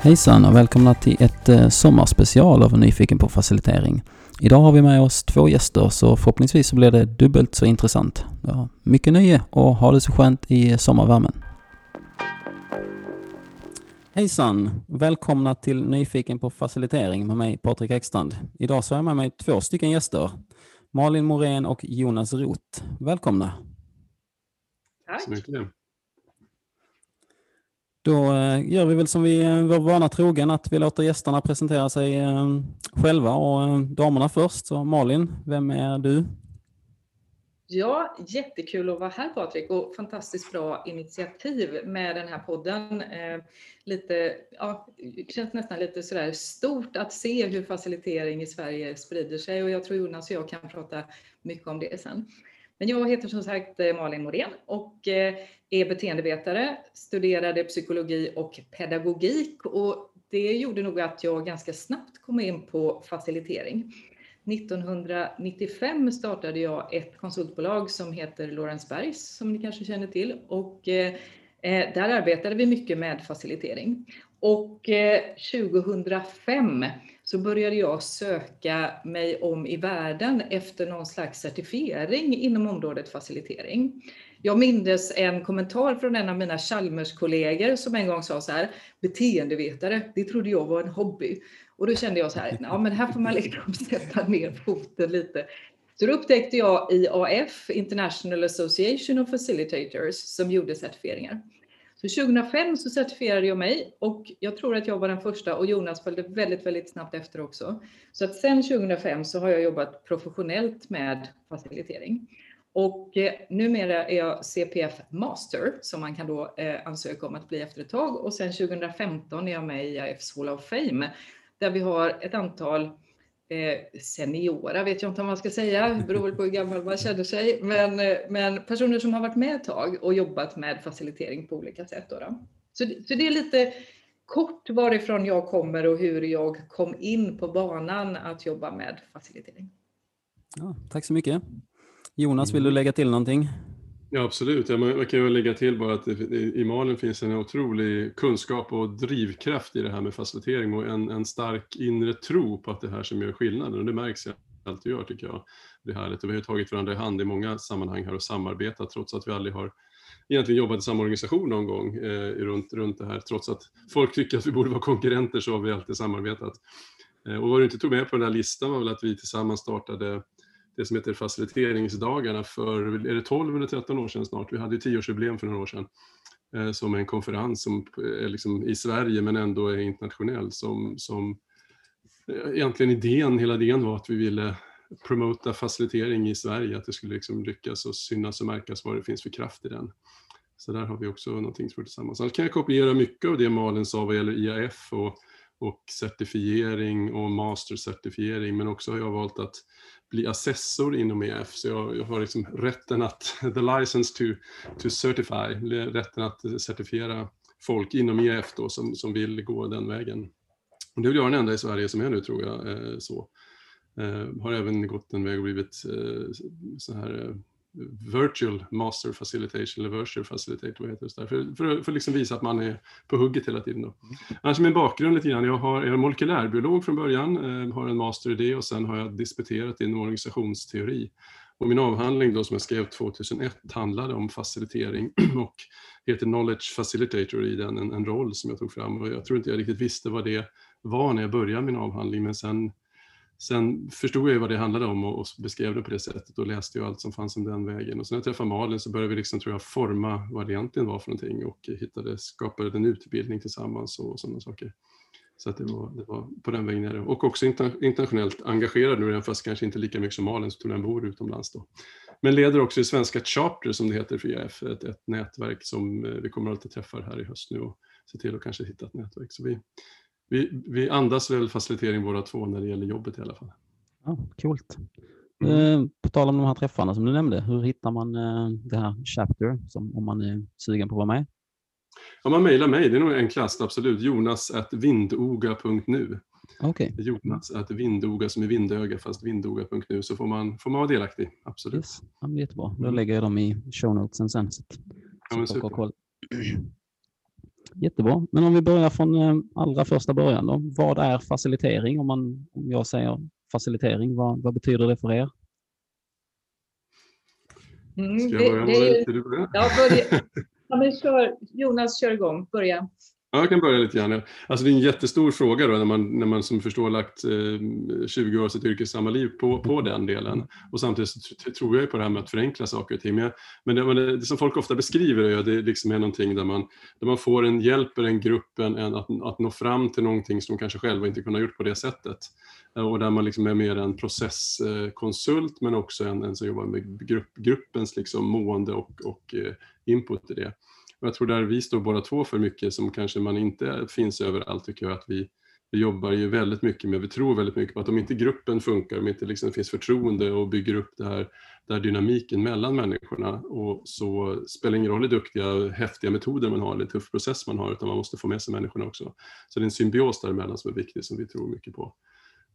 Hejsan och välkomna till ett eh, sommarspecial av Nyfiken på facilitering. Idag har vi med oss två gäster så förhoppningsvis så blir det dubbelt så intressant. Ja, mycket nöje och ha det så skönt i sommarvärmen. Hejsan! Välkomna till Nyfiken på facilitering med mig Patrik Ekstrand. Idag så har jag med mig två stycken gäster. Malin Morén och Jonas Roth. Välkomna! Tack! Så mycket. Då eh, gör vi väl som vi eh, var vana trogen, att vi låter gästerna presentera sig eh, själva och damerna först. Så Malin, vem är du? Ja, jättekul att vara här Patrik och fantastiskt bra initiativ med den här podden. Eh, lite, ja, det känns nästan lite sådär stort att se hur facilitering i Sverige sprider sig och jag tror Jonas och jag kan prata mycket om det sen. Men jag heter som sagt eh, Malin Morén och eh, är beteendevetare, studerade psykologi och pedagogik och det gjorde nog att jag ganska snabbt kom in på facilitering. 1995 startade jag ett konsultbolag som heter Lorensbergs som ni kanske känner till och eh, eh, där arbetade vi mycket med facilitering. Och eh, 2005 så började jag söka mig om i världen efter någon slags certifiering inom området facilitering. Jag mindes en kommentar från en av mina Chalmers-kollegor som en gång sa så här, beteendevetare, det trodde jag var en hobby. Och då kände jag så här, ja men här får man liksom sätta ner foten lite. Så då upptäckte jag IAF, International Association of Facilitators, som gjorde certifieringar. Så 2005 så certifierade jag mig och jag tror att jag var den första och Jonas följde väldigt, väldigt snabbt efter också. Så att sen 2005 så har jag jobbat professionellt med facilitering. Och eh, numera är jag CPF Master som man kan då eh, ansöka om att bli efter ett tag och sen 2015 är jag med i IAFs Hall of Fame där vi har ett antal eh, seniora vet jag inte om man ska säga, det beror väl på hur gammal man känner sig, men, eh, men personer som har varit med ett tag och jobbat med facilitering på olika sätt. Då, då. Så, så det är lite kort varifrån jag kommer och hur jag kom in på banan att jobba med facilitering. Ja, tack så mycket. Jonas, vill du lägga till någonting? Ja, absolut. Ja, man kan ju lägga till bara att det, i Malin finns en otrolig kunskap och drivkraft i det här med facilitering och en, en stark inre tro på att det här som gör skillnaden. Och det märks i allt du gör tycker jag. Det är härligt. Och vi har tagit varandra i hand i många sammanhang här och samarbetat trots att vi aldrig har egentligen jobbat i samma organisation någon gång eh, runt, runt det här. Trots att folk tycker att vi borde vara konkurrenter så har vi alltid samarbetat. Eh, och vad du inte tog med på den här listan var väl att vi tillsammans startade det som heter faciliteringsdagarna för, är det 12 eller 13 år sedan snart? Vi hade ju 10-årsjubileum för några år sedan eh, som en konferens som är liksom i Sverige men ändå är internationell som, som eh, egentligen idén, hela idén var att vi ville promota facilitering i Sverige, att det skulle liksom lyckas och synas och märkas vad det finns för kraft i den. Så där har vi också någonting som är tillsammans. Annars kan jag kopiera mycket av det Malin sa vad gäller IAF och, och certifiering och mastercertifiering, men också har jag valt att bli assessor inom EF. Så jag, jag har liksom rätten att, the license to, to certify, rätten att certifiera folk inom EF då som, som vill gå den vägen. Och det är jag den enda i Sverige som är nu tror jag. Eh, så. Eh, har även gått en väg och blivit eh, så här virtual master facilitation eller virtual facilitator, vad heter det? Där, för, för, för att liksom visa att man är på hugget hela tiden. Då. Annars min bakgrund lite grann, jag, har, jag är molekylärbiolog från början, eh, har en master i det och sen har jag disputerat inom organisationsteori. Och min avhandling då som jag skrev 2001 handlade om facilitering och heter Knowledge Facilitator i den, en, en roll som jag tog fram och jag tror inte jag riktigt visste vad det var när jag började min avhandling men sen Sen förstod jag ju vad det handlade om och, beskrev det på det sättet och läste ju allt som fanns om den vägen. Och sen när jag träffade Malin så började vi liksom, tror jag, forma vad det egentligen var för någonting och hittade, skapade en utbildning tillsammans och, sådana saker. Så att det, var, det var på den vägen nere. Och också internationellt engagerad nu, fast kanske inte lika mycket som Malin, som den bor utomlands då. Men leder också i svenska charter som det heter för IAF, ett, ett nätverk som eh, vi kommer att träffa här i höst nu och se till att kanske hitta ett nätverk. Så vi, vi, vi andas väl facilitering båda två när det gäller jobbet i alla fall. Ja, coolt. Mm. Eh, på tal om de här träffarna som du nämnde, hur hittar man eh, det här Chapter som, om man är sugen på att vara med? Ja, man mejlar mig, det är nog enklast, absolut. Jonas.vindoga.nu. Okej. Jonas, att Vindoga som är Vindöga fast vindoga.nu så får man, får man vara delaktig. Absolut. Yes. Ja, jättebra. Då Mm. lägger jag dem i show notesen sen. Så att, Ja, så folk har super. koll. Jättebra. Men om vi börjar från eh, allra första början då. Vad är facilitering? Om, man, om jag säger facilitering, vad, vad betyder det för er? Mm, Ska jag det- börja? det du börja? Ja, börja. Ja, men kör, Jonas, kör igång. Börja. Ja, jag kan börja lite grann. Alltså det är en jättestor fråga då när man, när man som förstår lagt eh, 20 år av sitt yrkessamma liv på, på den delen. Och samtidigt så tror jag ju på det här med att förenkla saker och ting. Men, jag, men, det, men det, det som folk ofta beskriver är ju att det liksom är någonting där man, där man får en hjälper en gruppen en, att, att nå fram till någonting som de kanske själva inte kunde ha gjort på det sättet. Eh, och där man liksom är mer en processkonsult eh, men också en, en som jobbar med grupp, gruppens liksom mående och, och eh, input i det. Och jag tror där vi står båda två för mycket som kanske man inte finns överallt tycker jag att vi, vi jobbar ju väldigt mycket med, vi tror väldigt mycket på att om inte gruppen funkar, om inte liksom finns förtroende och bygger upp det här, den här dynamiken mellan människorna och så spelar det ingen roll hur duktiga, häftiga metoder man har eller tuff process man har utan man måste få med sig människorna också. Så det är en symbios däremellan som är viktig som vi tror mycket på.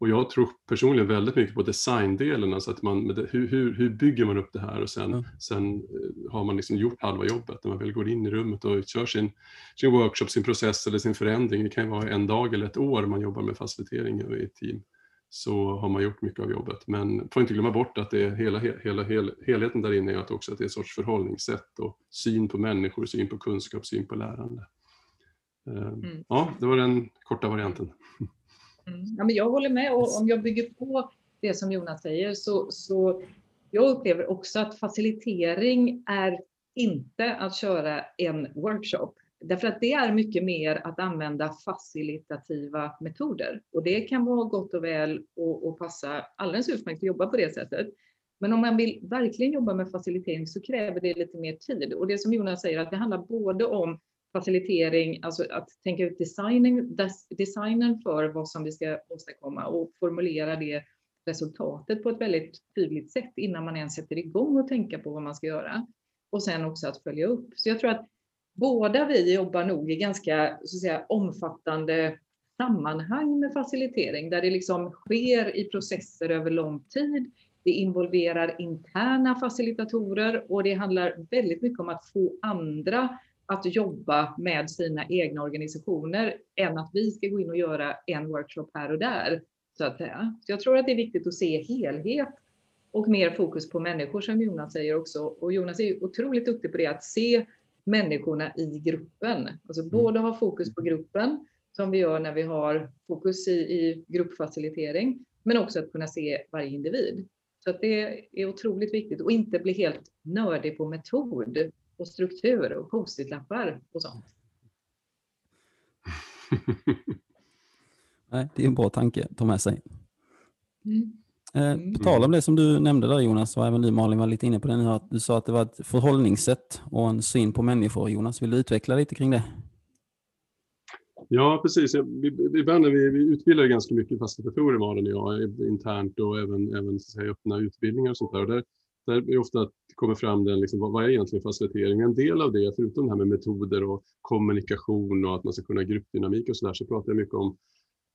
Och jag tror personligen väldigt mycket på designdelen, alltså att man, det, hur, hur, hur bygger man upp det här och sen, Ja. sen eh, har man liksom gjort halva jobbet när man väl går in i rummet och kör sin, sin workshop, sin process eller sin förändring. Det kan ju vara en dag eller ett år man jobbar med facilitering i ett team. Så har man gjort mycket av jobbet. Men får inte glömma bort att det är hela, hela, hela helheten där inne är att också att det är en sorts förhållningssätt och syn på människor, syn på kunskap, syn på lärande. Eh, Mm. Ja, det var den korta varianten. Mm. Ja, men jag håller med och om jag bygger på det som Jonas säger så, så jag upplever också att facilitering är inte att köra en workshop. Därför att det är mycket mer att använda facilitativa metoder. Och det kan vara gott och väl och, och passa alldeles utmärkt att jobba på det sättet. Men om man vill verkligen jobba med facilitering så kräver det lite mer tid. Och det som Jonas säger, att det handlar både om facilitering, alltså att tänka ut designen, designen för vad som vi ska åstadkomma och formulera det resultatet på ett väldigt tydligt sätt innan man ens sätter igång och tänka på vad man ska göra. Och sen också att följa upp. Så jag tror att båda vi jobbar nog i ganska så att säga, omfattande sammanhang med facilitering där det liksom sker i processer över lång tid. Det involverar interna facilitatorer och det handlar väldigt mycket om att få andra att jobba med sina egna organisationer än att vi ska gå in och göra en workshop här och där. Så, att så jag tror att det är viktigt att se helhet och mer fokus på människor som Jonas säger också. Och Jonas är otroligt duktig på det, att se människorna i gruppen. Alltså både ha fokus på gruppen som vi gör när vi har fokus i, i gruppfacilitering, men också att kunna se varje individ. Så att det är otroligt viktigt och inte bli helt nördig på metod och struktur och post-it-lappar och sånt. Nej, det är en bra tanke att ta med sig. Mm. Eh, Mm. På tal om det som du nämnde där Jonas, och även du Malin var lite inne på det nu, att du sa att det var ett förhållningssätt och en syn på människor. Jonas, vill du utveckla lite kring det? Ja, precis. Ibland när vi, vi utbildar ganska mycket facilitatorer, Malin och jag, internt och även, även så att säga, öppna utbildningar och sånt där. Och där, där är ofta att kommer fram den, liksom, vad, vad är egentligen facilitering? En del av det, förutom det här med metoder och kommunikation och att man ska kunna gruppdynamik och sådär, så pratar jag mycket om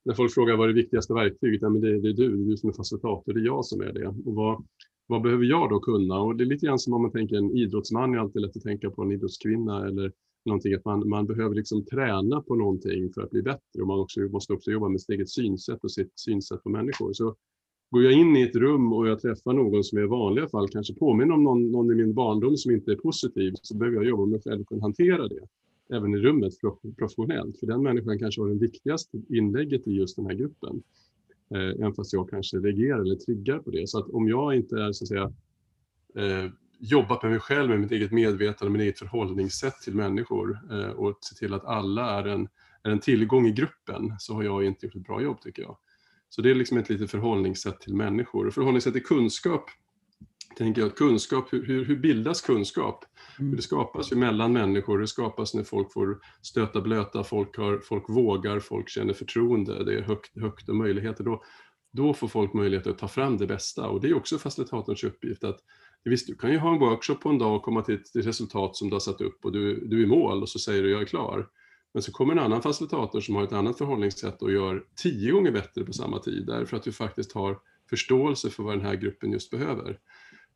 när folk frågar vad är det viktigaste verktyget? Ja, men det, det är du, det är du som är facilitator, det är jag som är det. Och vad, vad behöver jag då kunna? Och det är lite grann som om man tänker en idrottsman, är alltid lätt att tänka på en idrottskvinna eller någonting att man, man behöver liksom träna på någonting för att bli bättre och man också, måste också jobba med sitt eget synsätt och sitt synsätt på människor. Så går jag in i ett rum och jag träffar någon som i vanliga fall kanske påminner om någon, någon i min barndom som inte är positiv så behöver jag jobba med själv och kunna hantera det. Även i rummet professionellt. För den människan kanske har det viktigaste inlägget i just den här gruppen. Eh, även fast jag kanske reagerar eller triggar på det. Så att om jag inte är så att säga eh, jobbat med mig själv, med mitt eget medvetande, med mitt eget förhållningssätt till människor eh, och se till att alla är en, är en tillgång i gruppen så har jag inte gjort ett bra jobb tycker jag. Så det är liksom ett litet förhållningssätt till människor. Och förhållningssätt till kunskap, tänker jag kunskap, hur, hur, bildas kunskap? Mm. Det skapas ju mellan människor, det skapas när folk får stöta blöta, folk, har, folk vågar, folk känner förtroende, det är högt, högt och möjligheter. Då, då får folk möjlighet att ta fram det bästa och det är också facilitatorns uppgift att Visst, du kan ju ha en workshop på en dag och komma till ett resultat som du har satt upp och du, du är i mål och så säger du jag är klar. Men så kommer en annan facilitator som har ett annat förhållningssätt och gör tio gånger bättre på samma tid, därför att du faktiskt har förståelse för vad den här gruppen just behöver.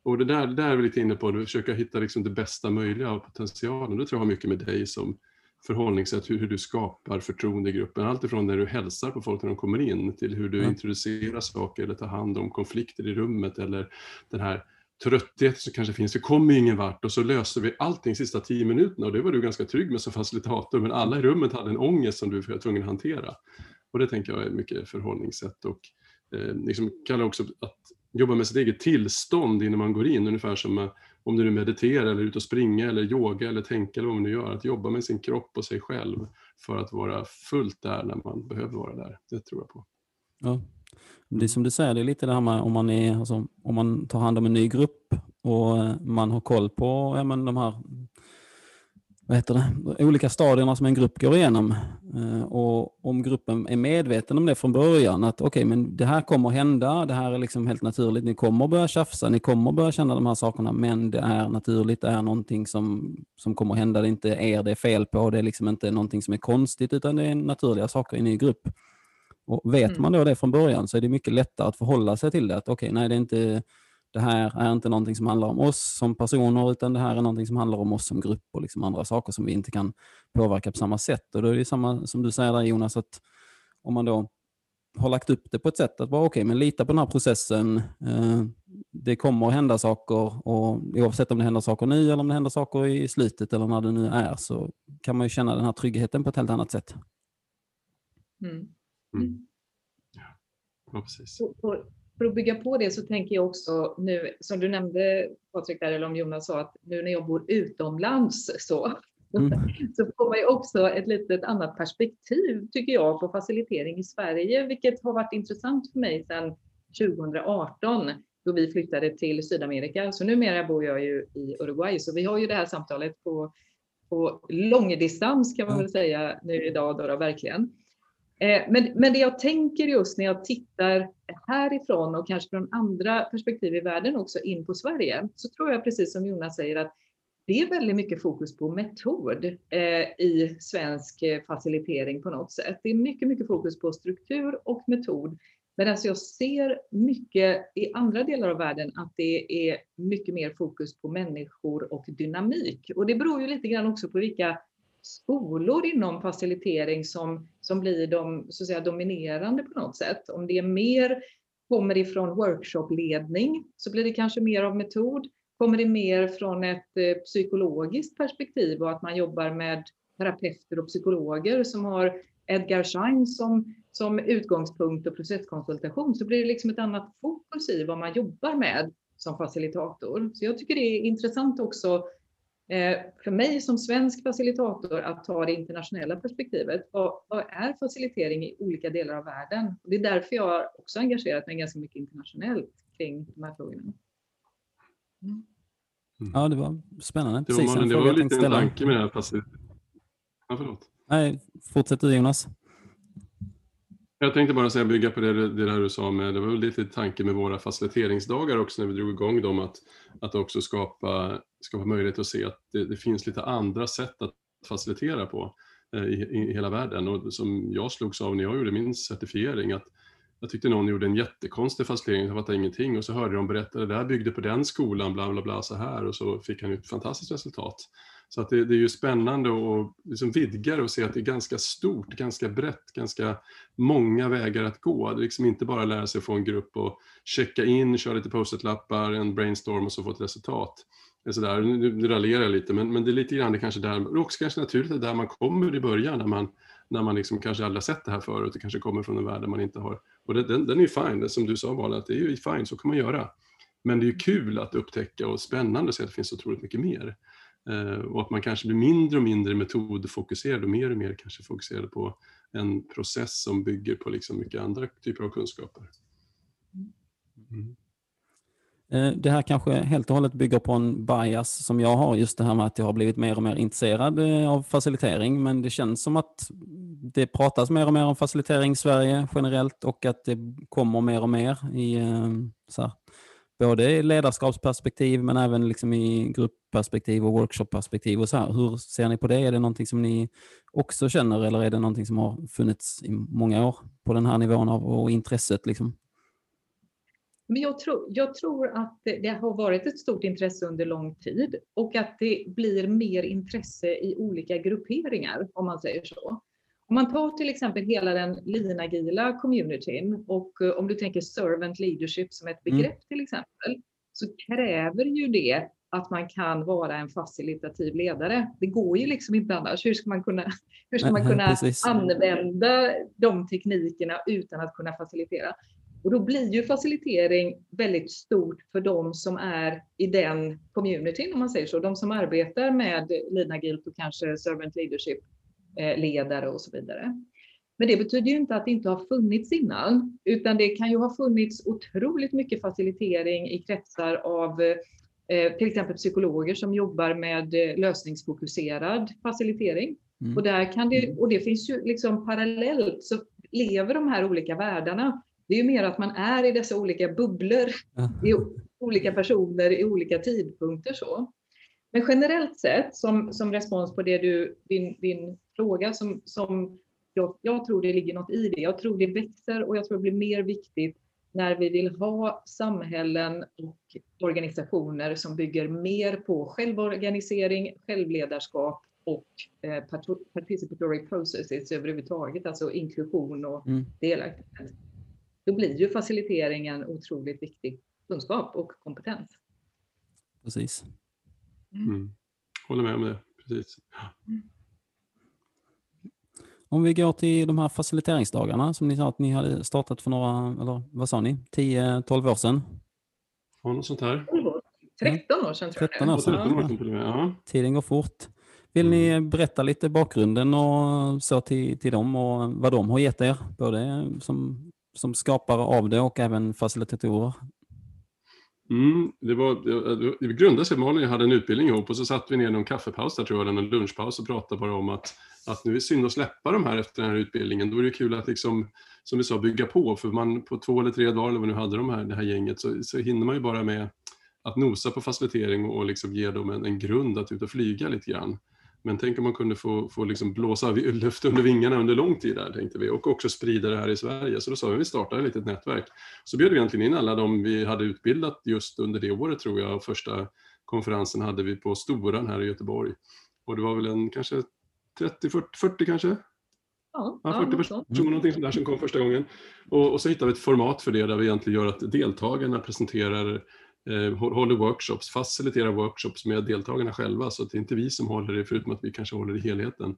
Och det där, det där är vi lite inne på, att försöka hitta liksom det bästa möjliga av potentialen. Det tror jag har mycket med dig som förhållningssätt, hur, hur du skapar förtroende i gruppen. Allt ifrån när du hälsar på folk när de kommer in, till hur du mm. introducerar saker eller tar hand om konflikter i rummet eller den här trötthet som kanske finns, vi kommer ingen vart. Och så löser vi allting sista tio minuterna. Och det var du ganska trygg med som facilitator men alla i rummet hade en ångest som du var tvungen att hantera. Och det tänker jag är mycket förhållningssätt. Och eh, liksom kallar också att jobba med sitt eget tillstånd innan man går in, ungefär som eh, om du mediterar eller är ute och springer eller yoga eller tänker eller vad man nu gör, att jobba med sin kropp och sig själv för att vara fullt där när man behöver vara där. Det tror jag på. Ja, det är som du säger, det är lite det här med om man, är, alltså, om man tar hand om en ny grupp och eh, man har koll på ja, men de här vad heter det, olika stadierna som en grupp går igenom. Eh, och om gruppen är medveten om det från början, att okej, okay, men det här kommer hända, det här är liksom helt naturligt, ni kommer börja tjafsa, ni kommer börja känna de här sakerna, men det är naturligt, det är någonting som, som kommer hända, det är inte er det är fel på, det är liksom inte någonting som är konstigt, utan det är naturliga saker i en ny grupp. Och vet mm. man då det från början så är det mycket lättare att förhålla sig till det. Att okej, okay, nej det är inte det här är inte någonting som handlar om oss som personer, utan det här är någonting som handlar om oss som grupp och liksom andra saker som vi inte kan påverka på samma sätt. Och då är det samma som du säger där Jonas, att om man då har lagt upp det på ett sätt att vara okej, okay, men lita på den här processen. Eh, det kommer att hända saker och oavsett om det händer saker nu eller om det händer saker i slutet eller när det nu är så kan man ju känna den här tryggheten på ett helt annat sätt. Mm. Mm. Ja, precis. För att bygga på det så tänker jag också nu, som du nämnde Patrik, där, eller om Jonas sa, att nu när jag bor utomlands så, mm. så får man ju också ett litet annat perspektiv, tycker jag, på facilitering i Sverige, vilket har varit intressant för mig sedan 2018 då vi flyttade till Sydamerika. Så numera bor jag ju i Uruguay, så vi har ju det här samtalet på, på långdistans kan man väl säga nu idag då, då verkligen. Eh, men, men det jag tänker just när jag tittar härifrån och kanske från andra perspektiv i världen också in på Sverige, så tror jag precis som Jonas säger att det är väldigt mycket fokus på metod eh, i svensk eh, facilitering på något sätt. Det är mycket, mycket fokus på struktur och metod. Medan alltså jag ser mycket i andra delar av världen att det är mycket mer fokus på människor och dynamik. Och det beror ju lite grann också på vilka skolor inom facilitering som, som blir de så att säga, dominerande på något sätt. Om det är mer kommer ifrån workshopledning så blir det kanske mer av metod. Kommer det mer från ett eh, psykologiskt perspektiv och att man jobbar med terapeuter och psykologer som har Edgar Schein som, som utgångspunkt och processkonsultation så blir det liksom ett annat fokus i vad man jobbar med som facilitator. Så jag tycker det är intressant också för mig som svensk facilitator att ta det internationella perspektivet. Vad, vad, är facilitering i olika delar av världen? Det är därför jag också engagerat mig ganska mycket internationellt kring de här frågorna. Mm. Ja, det var spännande. Det var, Precis, det var lite en tanke med det här facilitering. Ja, förlåt. Nej, fortsätt du Jonas. Jag tänkte bara säga, bygga på det, det där du sa med, det var väl lite tanke med våra faciliteringsdagar också när vi drog igång dem, att, att också skapa, skapa möjlighet att se att det, det finns lite andra sätt att facilitera på eh, i, i, hela världen. Och som jag slogs av när jag gjorde min certifiering, att jag tyckte någon gjorde en jättekonstig facilitering, jag fattade ingenting och så hörde de berätta det där byggde på den skolan, bla bla bla så här och så fick han ett fantastiskt resultat. Så att det, det är ju spännande att liksom vidga det och se att det är ganska stort, ganska brett, ganska många vägar att gå. Det är liksom inte bara lära sig att få en grupp och checka in, köra lite post-it-lappar, en brainstorm och så få ett resultat. Det är nu, nu raljerar jag lite, men, men det är lite grann det kanske där, och också kanske naturligt där man kommer i början när man, när man liksom kanske aldrig har sett det här förut och kanske kommer från en värld där man inte har, och det, den, den är ju fine, som du sa Vala, att det är ju fine, så kan man göra. Men det är ju kul att upptäcka och spännande att se att det finns så otroligt mycket mer. Eh, och att man kanske blir mindre och mindre metodfokuserad och mer och mer kanske fokuserad på en process som bygger på liksom mycket andra typer av kunskaper. Mm. Eh, det här kanske helt och hållet bygger på en bias som jag har, just det här med att jag har blivit mer och mer intresserad eh, av facilitering, men det känns som att det pratas mer och mer om facilitering i Sverige generellt och att det kommer mer och mer i eh, så här, både i ledarskapsperspektiv men även liksom i gruppperspektiv och workshopperspektiv och så här. Hur ser ni på det? Är det någonting som ni också känner eller är det någonting som har funnits i många år på den här nivån av och intresset liksom? Men jag tror, jag tror att det har varit ett stort intresse under lång tid och att det blir mer intresse i olika grupperingar om man säger så. Om man tar till exempel hela den linagila communityn och eh, om du tänker servant leadership som ett mm. begrepp mm. till exempel, så kräver ju det att man kan vara en facilitativ ledare. Det går ju liksom inte annars. Hur ska man kunna, hur ska man kunna använda de teknikerna utan att kunna facilitera? Och då blir ju facilitering väldigt stort för de som är i den communityn, om man säger så. De som arbetar med Lina och kanske servant leadership Eh, ledare och så vidare. Men det betyder ju inte att det inte har funnits innan, utan det kan ju ha funnits otroligt mycket facilitering i kretsar av eh, till exempel psykologer som jobbar med eh, lösningsfokuserad facilitering. Mm. Och, där kan det, och det finns ju liksom parallellt så lever de här olika världarna. Det är ju mer att man är i dessa olika bubblor, i olika personer i olika tidpunkter. så. Men generellt sett, som, som respons på det du, din, din fråga, som, som jag, jag, tror det ligger något i det. Jag tror det växer och jag tror det blir mer viktigt när vi vill ha samhällen och organisationer som bygger mer på självorganisering, självledarskap och eh, participatory processes överhuvudtaget, alltså inklusion och mm. delaktighet. Då blir ju faciliteringen otroligt viktig kunskap och kompetens. Precis. Mm. Håller med om det. Precis. Om vi går till de här faciliteringsdagarna som ni sa att ni hade startat för några, eller vad sa ni, 10-12 år sedan? Ja, något sånt här. 13 år sedan tror jag 13 år sedan. Ja. Tiden går fort. Vill ni mm. berätta lite bakgrunden och så till, till dem och vad de har gett er, både som, som skapare av det och även facilitatorer? Mm, det, var, det, det grundade sig, Malin hade en utbildning ihop och så satt vi ner någon kaffepaus där tror jag, eller en lunchpaus och pratade bara om att, att nu är det synd att släppa de här efter den här utbildningen. Då är det kul att liksom, som vi sa, bygga på, för man på två eller tre dagar eller vad nu hade de här, det här gänget så, så hinner man ju bara med att nosa på facilitering och liksom ge dem en, en grund att ut och flyga lite grann. Men tänk om man kunde få, få liksom blåsa luft under vingarna under lång tid där, tänkte vi, och också sprida det här i Sverige. Så då sa vi att vi startar ett litet nätverk. Så bjöd vi egentligen in alla de vi hade utbildat just under det året, tror jag. Första konferensen hade vi på Storan här i Göteborg. Och det var väl en kanske 30, 40, 40 kanske? Ja, ja 40 personer, någonting sånt där som kom första gången. Och, och så hittade vi ett format för det där vi egentligen gör att deltagarna presenterar håller workshops, faciliterar workshops med deltagarna själva så att det är inte vi som håller det förutom att vi kanske håller i helheten.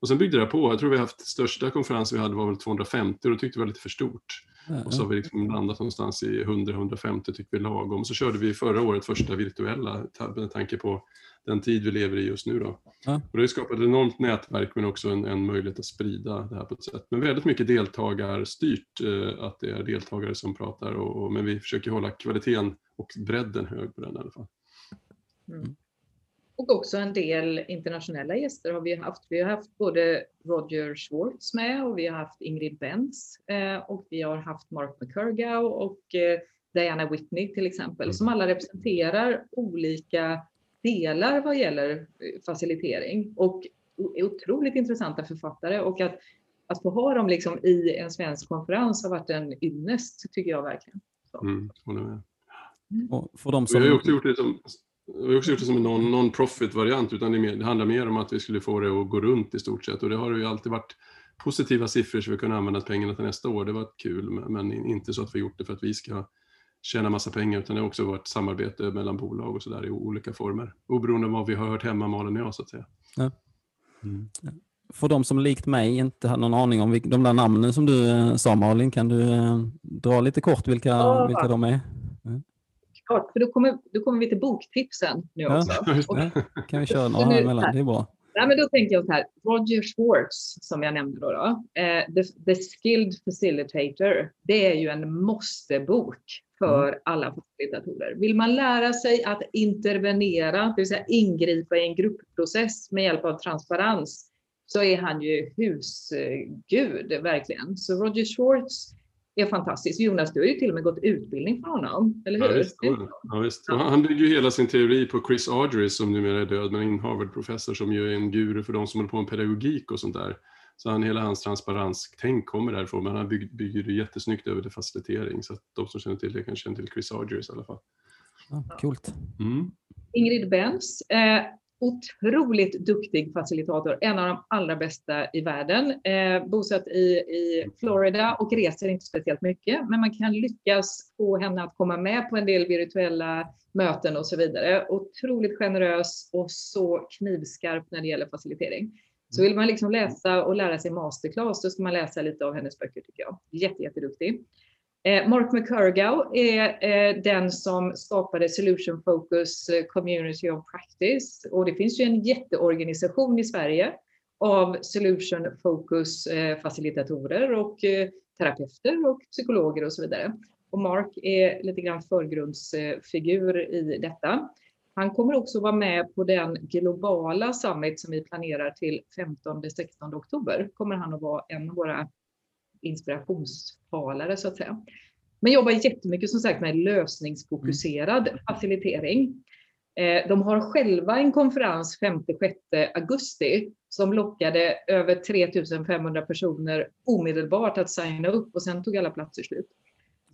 Och sen byggde det på, jag tror vi haft största konferensen vi hade var väl 250 och då tyckte vi det var lite för stort. Mm. Och så har vi liksom landat någonstans i 100-150 tyckte vi lagom. Så körde vi förra året första virtuella med tanke på den tid vi lever i just nu. Då. Ja. Och det har skapat ett enormt nätverk men också en, en, möjlighet att sprida det här på ett sätt. Men väldigt mycket deltagarstyrt, eh, att det är deltagare som pratar och, och, men vi försöker hålla kvaliteten och bredden hög på den i alla fall. Mm. Och också en del internationella gäster har vi haft. Vi har haft både Roger Schwartz med och vi har haft Ingrid Benz eh, och vi har haft Mark McCurgau och eh, Diana Whitney till exempel, mm. som alla representerar olika delar vad gäller eh, facilitering och är otroligt intressanta författare och att, att få ha dem liksom i en svensk konferens har varit en ynnest tycker jag verkligen. Mm, håller med. Mm. Och för de som... Vi har också gjort det som, vi har också gjort det som en non-profit-variant, utan det, mer, det, handlar mer om att vi skulle få det att gå runt i stort sett. Och det har ju alltid varit positiva siffror så vi kunde använda pengarna till nästa år. Det var kul, men inte så att vi gjort det för att vi ska tjäna massa pengar, utan det har också varit samarbete mellan bolag och sådär i olika former. Oberoende av vad vi har hört hemma, Malin och jag, så att säga. Ja. Mm. För de som likt mig inte har någon aning om de där namnen som du eh, sa Malin, kan du eh, dra lite kort vilka, ja. vilka de är? Klart, för då kommer, då kommer vi till boktipsen nu ja, också. Ja, kan vi köra några här emellan, det är bra. Ja, men då tänker jag så här, Roger Schwartz som jag nämnde då, då eh, the, the, Skilled Facilitator, det är ju en måste-bok för mm. alla facilitatorer. Vill man lära sig att intervenera, det vill säga ingripa i en gruppprocess med hjälp av transparens, så är han ju husgud verkligen. Så Roger Schwartz är fantastisk. Jonas, du har ju till och med gått utbildning för honom, eller hur? Ja, visst. Ja, visst. Ja. Han bygger ju hela sin teori på Chris Ardrey som numera är död, men en Harvard-professor som ju är en guru för de som håller på med pedagogik och sånt där. Så han, hela hans transparenstänk kommer därifrån, men han bygger, bygger det jättesnyggt över till facilitering. Så att de som känner till det kan känna till Chris Ardrey i alla fall. Ja, coolt. Mm. Ingrid Benz, eh, otroligt duktig facilitator, en av de allra bästa i världen. Eh, bosatt i, i Florida och reser inte speciellt mycket, men man kan lyckas få henne att komma med på en del virtuella möten och så vidare. Otroligt generös och så knivskarp när det gäller facilitering. Så vill man liksom läsa och lära sig masterclass, då ska man läsa lite av hennes böcker tycker jag. Jätte, jätteduktig. Eh, Mark McCurgow är eh, den som skapade Solution Focus eh, Community of Practice och det finns ju en jätteorganisation i Sverige av Solution Focus eh, facilitatorer och eh, terapeuter och psykologer och så vidare. Och Mark är lite grann förgrundsfigur i detta. Han kommer också vara med på den globala summit som vi planerar till 15-16 oktober. Kommer han att vara en av våra inspirationstalare så att säga. Men jobbar jättemycket som sagt med lösningsfokuserad mm. facilitering. Eh, de har själva en konferens 5-6 augusti som lockade över 3500 personer omedelbart att signa upp och sen tog alla platser slut.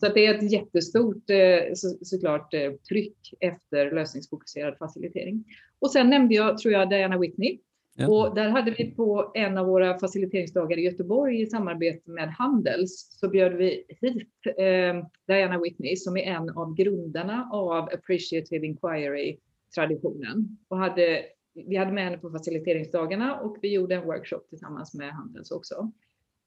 Så det är ett jättestort eh, så, såklart eh, tryck efter lösningsfokuserad facilitering. Och sen nämnde jag, tror jag, Diana Whitney Ja. Och där hade vi på en av våra faciliteringsdagar i Göteborg i samarbete med Handels så bjöd vi hit eh, Diana Whitney som är en av grundarna av Appreciative Inquiry-traditionen. Och hade, vi hade med henne på faciliteringsdagarna och vi gjorde en workshop tillsammans med Handels också.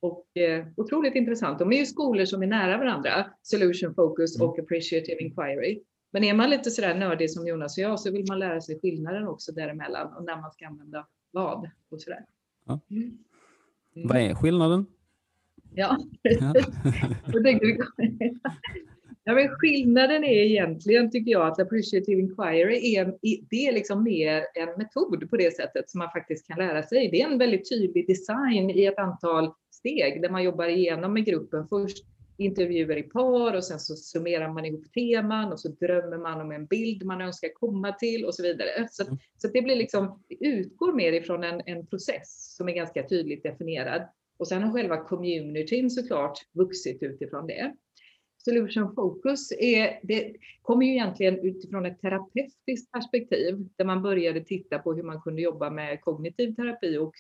Och eh, otroligt intressant. De är ju skolor som är nära varandra, Solution Focus mm. och Appreciative Inquiry. Men är man lite sådär nördig som Jonas och jag så vill man lära sig skillnaden också däremellan och när man ska använda vad och sådär. Ja. Mm. Mm. Vad är skillnaden? Ja, ja. ja men skillnaden är egentligen, tycker jag, att appreciative inquiry är, det är liksom mer en metod på det sättet som man faktiskt kan lära sig. Det är en väldigt tydlig design i ett antal steg där man jobbar igenom med gruppen först intervjuer i par och sen så summerar man ihop teman och så drömmer man om en bild man önskar komma till och så vidare. Så, mm. så det blir liksom, det utgår mer ifrån en, en process som är ganska tydligt definierad. Och sen har själva communityn såklart vuxit utifrån det. Solution Focus är, det kommer ju egentligen utifrån ett terapeutiskt perspektiv där man började titta på hur man kunde jobba med kognitiv terapi och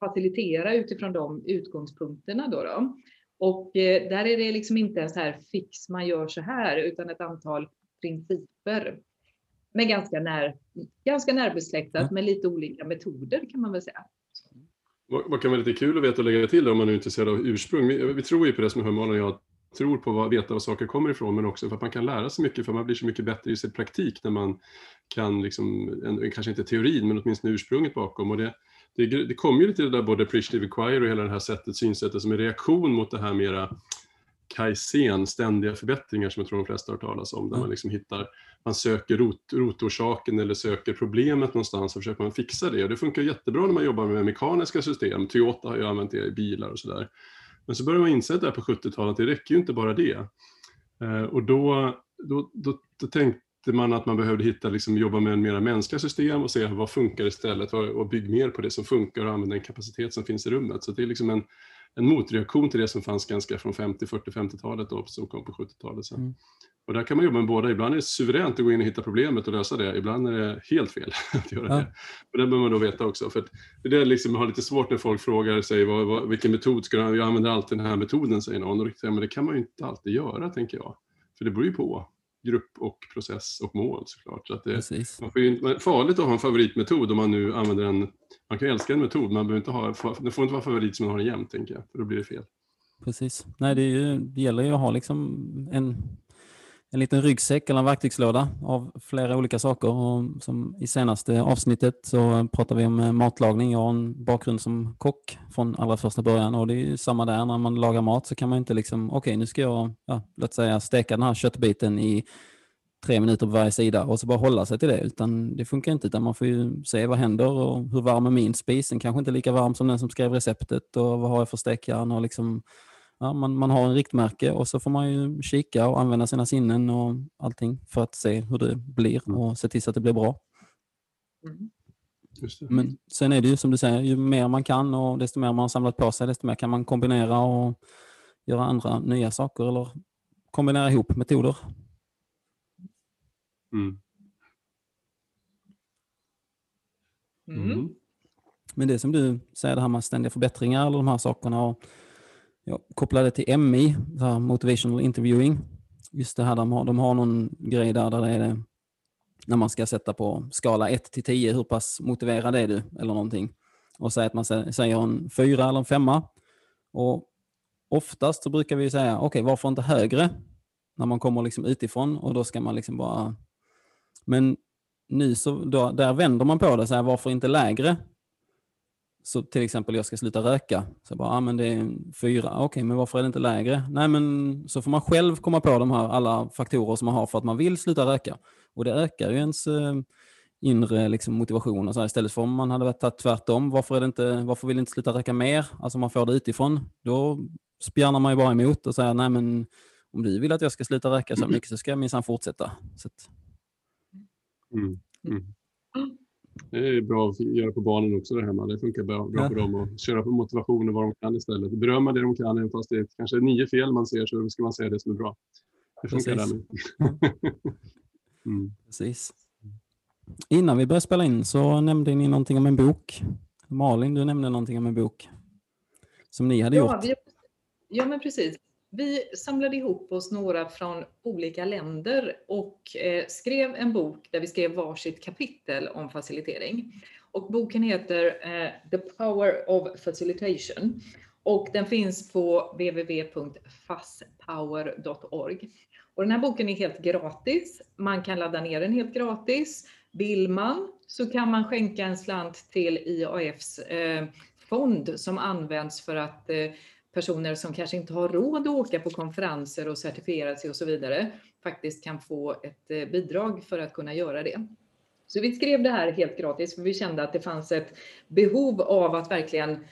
facilitera utifrån de utgångspunkterna. Då, då. Och eh, där är det liksom inte en så här fix, man gör så här, utan ett antal principer. Men ganska, när, ganska närbesläktat mm. med lite olika metoder kan man väl säga. Vad, vad kan vara lite kul att veta och lägga till om man är intresserad av ursprung? Vi, vi tror ju på det som Hörmalen och jag tror på att veta var saker kommer ifrån men också för att man kan lära sig mycket för man blir så mycket bättre i sin praktik när man kan, liksom, en, kanske inte teorin men åtminstone ursprunget bakom. Och det, det, det kommer ju lite det där både appreciative acquire och hela det här sättet, synsättet som en reaktion mot det här mera kaizen, ständiga förbättringar som jag tror de flesta har talas om, där mm. man liksom hittar, man söker rot, rotorsaken eller söker problemet någonstans och försöker man fixa det. Och det funkar jättebra när man jobbar med mekaniska system. Toyota har ju använt det i bilar och sådär. Men så börjar man inse där på 70-talet, det räcker ju inte bara det. Eh, och då, då, då, då tänkte man att man behövde hitta, liksom, jobba med en mer mänskliga system och se vad funkar istället och bygga mer på det som funkar och använda den kapacitet som finns i rummet. Så det är liksom en, en motreaktion till det som fanns ganska från 50, 40, 50-talet då, som kom på 70-talet sen. Mm. Och där kan man jobba med båda. Ibland är det suveränt att gå in och hitta problemet och lösa det. Ibland är det helt fel att göra ja. det. Och det behöver man då veta också. För det är liksom, har lite svårt när folk frågar sig vad, vad, vilken metod ska du Jag använder alltid den här metoden, säger någon. Och det, men det kan man ju inte alltid göra, tänker jag. För det beror ju på grupp och process och mål såklart. Så att det, man får ju, farligt att ha en favoritmetod om man nu använder en, man kan ju älska en metod, man behöver inte ha, det får inte vara favorit som man har den jämt, tänker jag, för då blir det fel. Precis. Nej, det, ju, det gäller ju att ha liksom en en liten ryggsäck eller en verktygslåda av flera olika saker. Och som I senaste avsnittet så pratar vi om eh, matlagning. Jag har en bakgrund som kock från allra första början och det är samma där när man lagar mat så kan man inte liksom, okej okay, nu ska jag, ja, låt säga steka den här köttbiten i tre minuter på varje sida och så bara hålla sig till det. Utan det funkar inte, utan man får ju se vad händer och hur varm är min spis? Den kanske inte är lika varm som den som skrev receptet och vad har jag för stekjärn och liksom ja, man, man har en riktmärke och så får man ju kika och använda sina sinnen och allting för att se hur det blir Mm. och se till så att det blir bra. Mm. Just det. Men sen är det ju som du säger, ju mer man kan och desto mer man har samlat på sig, desto mer kan man kombinera och göra andra nya saker eller kombinera ihop metoder. Mm. Mm. Mm. Men det som du säger, det här med ständiga förbättringar eller de här sakerna och jag kopplade till MI, motivational interviewing. Just det här, de har, de har någon grej där, där det är det, när man ska sätta på skala 1 till 10, hur pass motiverad är du eller någonting. Och säga att man säger en fyra eller en femma. Och oftast så brukar vi säga, okej varför inte högre? När man kommer liksom utifrån och då ska man liksom bara... Men nu så, då, där vänder man på det, så här, varför inte lägre? Så till exempel jag ska sluta röka. Så bara, ah, men det är fyra, ah, okej men varför är det inte lägre? Nej men så får man själv komma på de här alla faktorer som man har för att man vill sluta röka. Och det ökar ju ens eh, inre liksom, motivation och så här, istället för om man hade varit tvärtom. Varför, är det inte, varför vill inte sluta röka mer? Alltså man får det utifrån. Då spjärnar man ju bara emot och säger nej men om du vill att jag ska sluta röka så mycket så ska jag minsann fortsätta. Så att, Mm. Mm. Det är bra att göra på barnen också det hemma. Det funkar bra, bra Ja. för dem att köra på motivation och vad de kan istället. Berömma det de kan, även fast det är kanske är nio fel man ser så ska man säga det som är bra. Det funkar Precis. där med. mm. Precis. Innan vi började spela in så nämnde ni någonting om en bok. Malin, du nämnde någonting om en bok som ni hade Ja, gjort. vi, ja, men precis. Vi samlade ihop oss några från olika länder och eh, skrev en bok där vi skrev varsitt kapitel om facilitering. Och boken heter eh, The Power of Facilitation och den finns på www.fasspower.org. Och den här boken är helt gratis. Man kan ladda ner den helt gratis. Vill man så kan man skänka en slant till IAFs eh, fond som används för att eh, personer som kanske inte har råd att åka på konferenser och certifiera sig och så vidare faktiskt kan få ett eh, bidrag för att kunna göra det. Så vi skrev det här helt gratis för vi kände att det fanns ett behov av att verkligen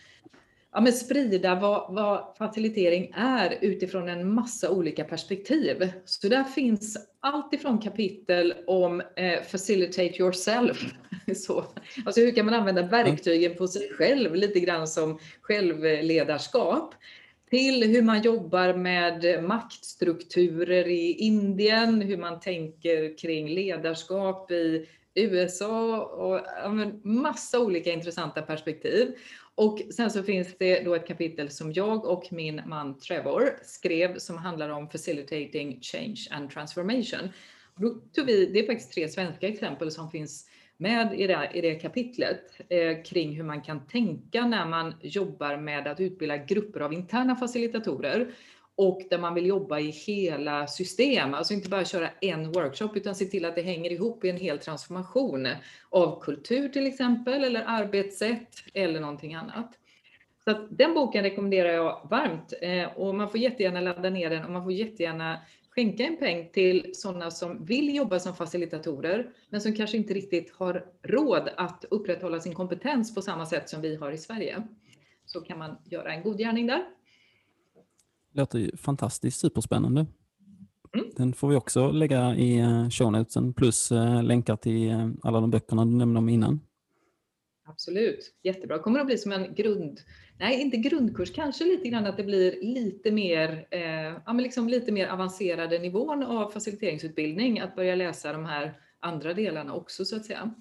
ja, men sprida vad, vad facilitering är utifrån en massa olika perspektiv. Så där finns allt ifrån kapitel om eh, facilitate yourself. Så, alltså hur kan man använda verktygen på sig själv, lite grann som självledarskap till hur man jobbar med maktstrukturer i Indien, hur man tänker kring ledarskap i USA och massa olika intressanta perspektiv. Och sen så finns det då ett kapitel som jag och min man Trevor skrev som handlar om facilitating change and transformation. Och då tog vi, det är faktiskt tre svenska exempel som finns med i det, i det kapitlet eh, kring hur man kan tänka när man jobbar med att utbilda grupper av interna facilitatorer och där man vill jobba i hela system, alltså inte bara köra en workshop utan se till att det hänger ihop i en hel transformation av kultur till exempel eller arbetssätt eller någonting annat. Så att den boken rekommenderar jag varmt eh, och man får jättegärna ladda ner den och man får jättegärna skänka en peng till sådana som vill jobba som facilitatorer men som kanske inte riktigt har råd att upprätthålla sin kompetens på samma sätt som vi har i Sverige. Så kan man göra en god gärning där. Låter ju fantastiskt superspännande. Mm. Den får vi också lägga i eh, show notesen plus eh, länkar till eh, alla de böckerna du nämnde om innan. Absolut, jättebra. Kommer att bli som en grund, nej inte grundkurs, kanske lite grann att det blir lite mer, eh, ja, men liksom lite mer avancerade nivån av faciliteringsutbildning, att börja läsa de här andra delarna också så att säga.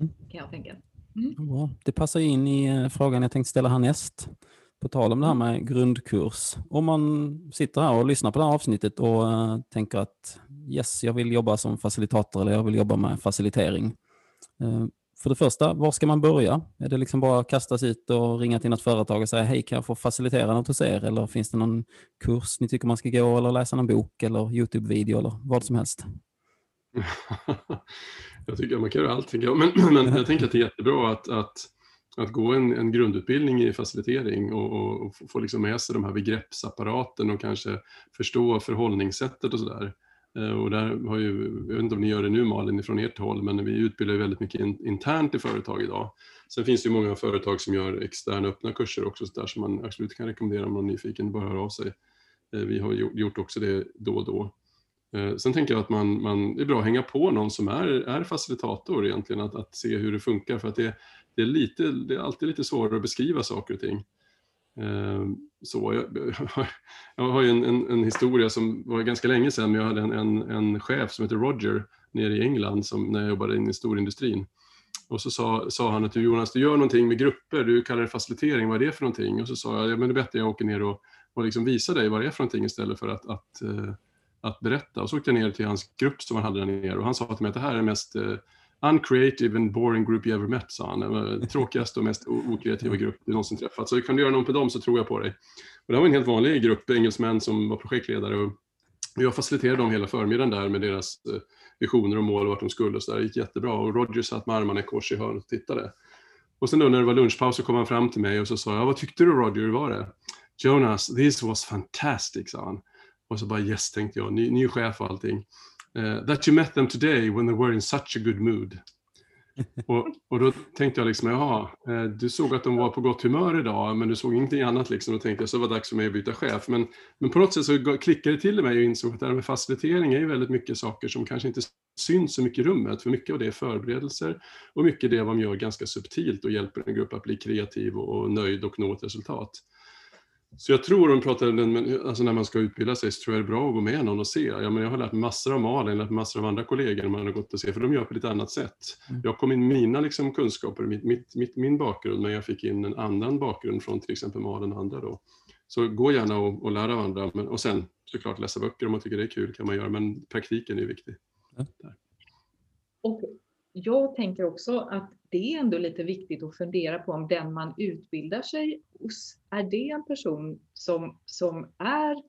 Mm. Kan jag tänka. Bra. Det passar in i frågan jag tänkte ställa härnäst. På tal om det här med grundkurs. Om man sitter här och lyssnar på det här avsnittet och eh, tänker att yes, jag vill jobba som facilitator eller jag vill jobba med facilitering. Eh, för det första, var ska man börja? Är det liksom bara att kasta sig ut och ringa till något företag och säga hej, kan jag få facilitera något hos er? Eller finns det någon kurs ni tycker man ska gå eller läsa någon bok eller Youtube-video eller vad som helst? jag tycker man kan göra allt. Men, men jag tänker att det är jättebra att, att, att gå en, en grundutbildning i facilitering och, och, och få liksom med sig de här begreppsapparaten och kanske förstå förhållningssättet och sådär. Eh, och där har ju, jag vet inte om ni gör det nu Malin från ert håll, men vi utbildar väldigt mycket internt i företag idag. Sen finns det ju många företag som gör externa öppna kurser också, så där som man absolut kan rekommendera om någon är nyfiken, bara höra av sig. Eh, vi har gjort också det då och då. Eh, sen tänker jag att man, man, det är bra att hänga på någon som är, är facilitator egentligen, att, att se hur det funkar, för att det, det, är lite, det är alltid lite svårare att beskriva saker och ting. Ehm, så jag, jag har ju en, en, en, historia som var ganska länge sedan, men jag hade en, en, en chef som heter Roger nere i England som, när jag jobbade in i storindustrin. Och så sa, sa han att du Jonas, du gör någonting med grupper, du kallar det facilitering, vad är det för någonting? Och så sa jag, ja, men det är bättre jag åker ner och, och liksom visar dig vad det är för någonting istället för att, att, eh, att berätta. Och så åkte jag ner till hans grupp som han hade där nere och han sa till mig att det här är mest eh, uncreative and boring group you ever met, sa han. Tråkigaste och mest okreativa grupp du någonsin träffat. Så kan du göra någon på dem så tror jag på dig. Och det var en helt vanlig grupp engelsmän som var projektledare. Och jag faciliterade dem hela förmiddagen där med deras eh, visioner och mål och vart de skulle. Och så där. Det gick jättebra. Och Roger satt med armarna i kors i hörnet och tittade. Och sen då när det var lunchpaus så kom han fram till mig och så sa jag, vad tyckte du Roger, hur var det? Jonas, this was fantastic, sa han. Och så bara yes, tänkte jag, ny, ny chef och allting. Uh, that you met them today when they were in such a good mood. och, och då tänkte jag liksom, jaha, uh, du såg att de var på gott humör idag, men du såg ingenting annat liksom. Då tänkte jag, så var det dags för mig att byta chef. Men, men på något sätt så klickade det till mig och insåg att det här med facilitering är ju väldigt mycket saker som kanske inte syns så mycket i rummet, för mycket av det är förberedelser och mycket det man gör ganska subtilt och hjälper en grupp att bli kreativ och, och nöjd och nå ett resultat. Så jag tror, om pratar, alltså när man ska utbilda sig, så tror jag det är bra att gå med någon och se. Ja, men jag har lärt mig massor av Malin, lärt mig massor av andra kollegor man har gått och se, för de gör på lite annat sätt. Mm. Jag kom in mina liksom, kunskaper, mitt, mitt, mitt, min bakgrund, men jag fick in en annan bakgrund från till exempel Malin och andra. Då. Så gå gärna och, och lära av andra, men, och sen såklart läsa böcker om man tycker det är kul kan man göra, men praktiken är viktig. Mm. Och jag tänker också att det är ändå lite viktigt att fundera på om den man utbildar sig hos, är det en person som, som är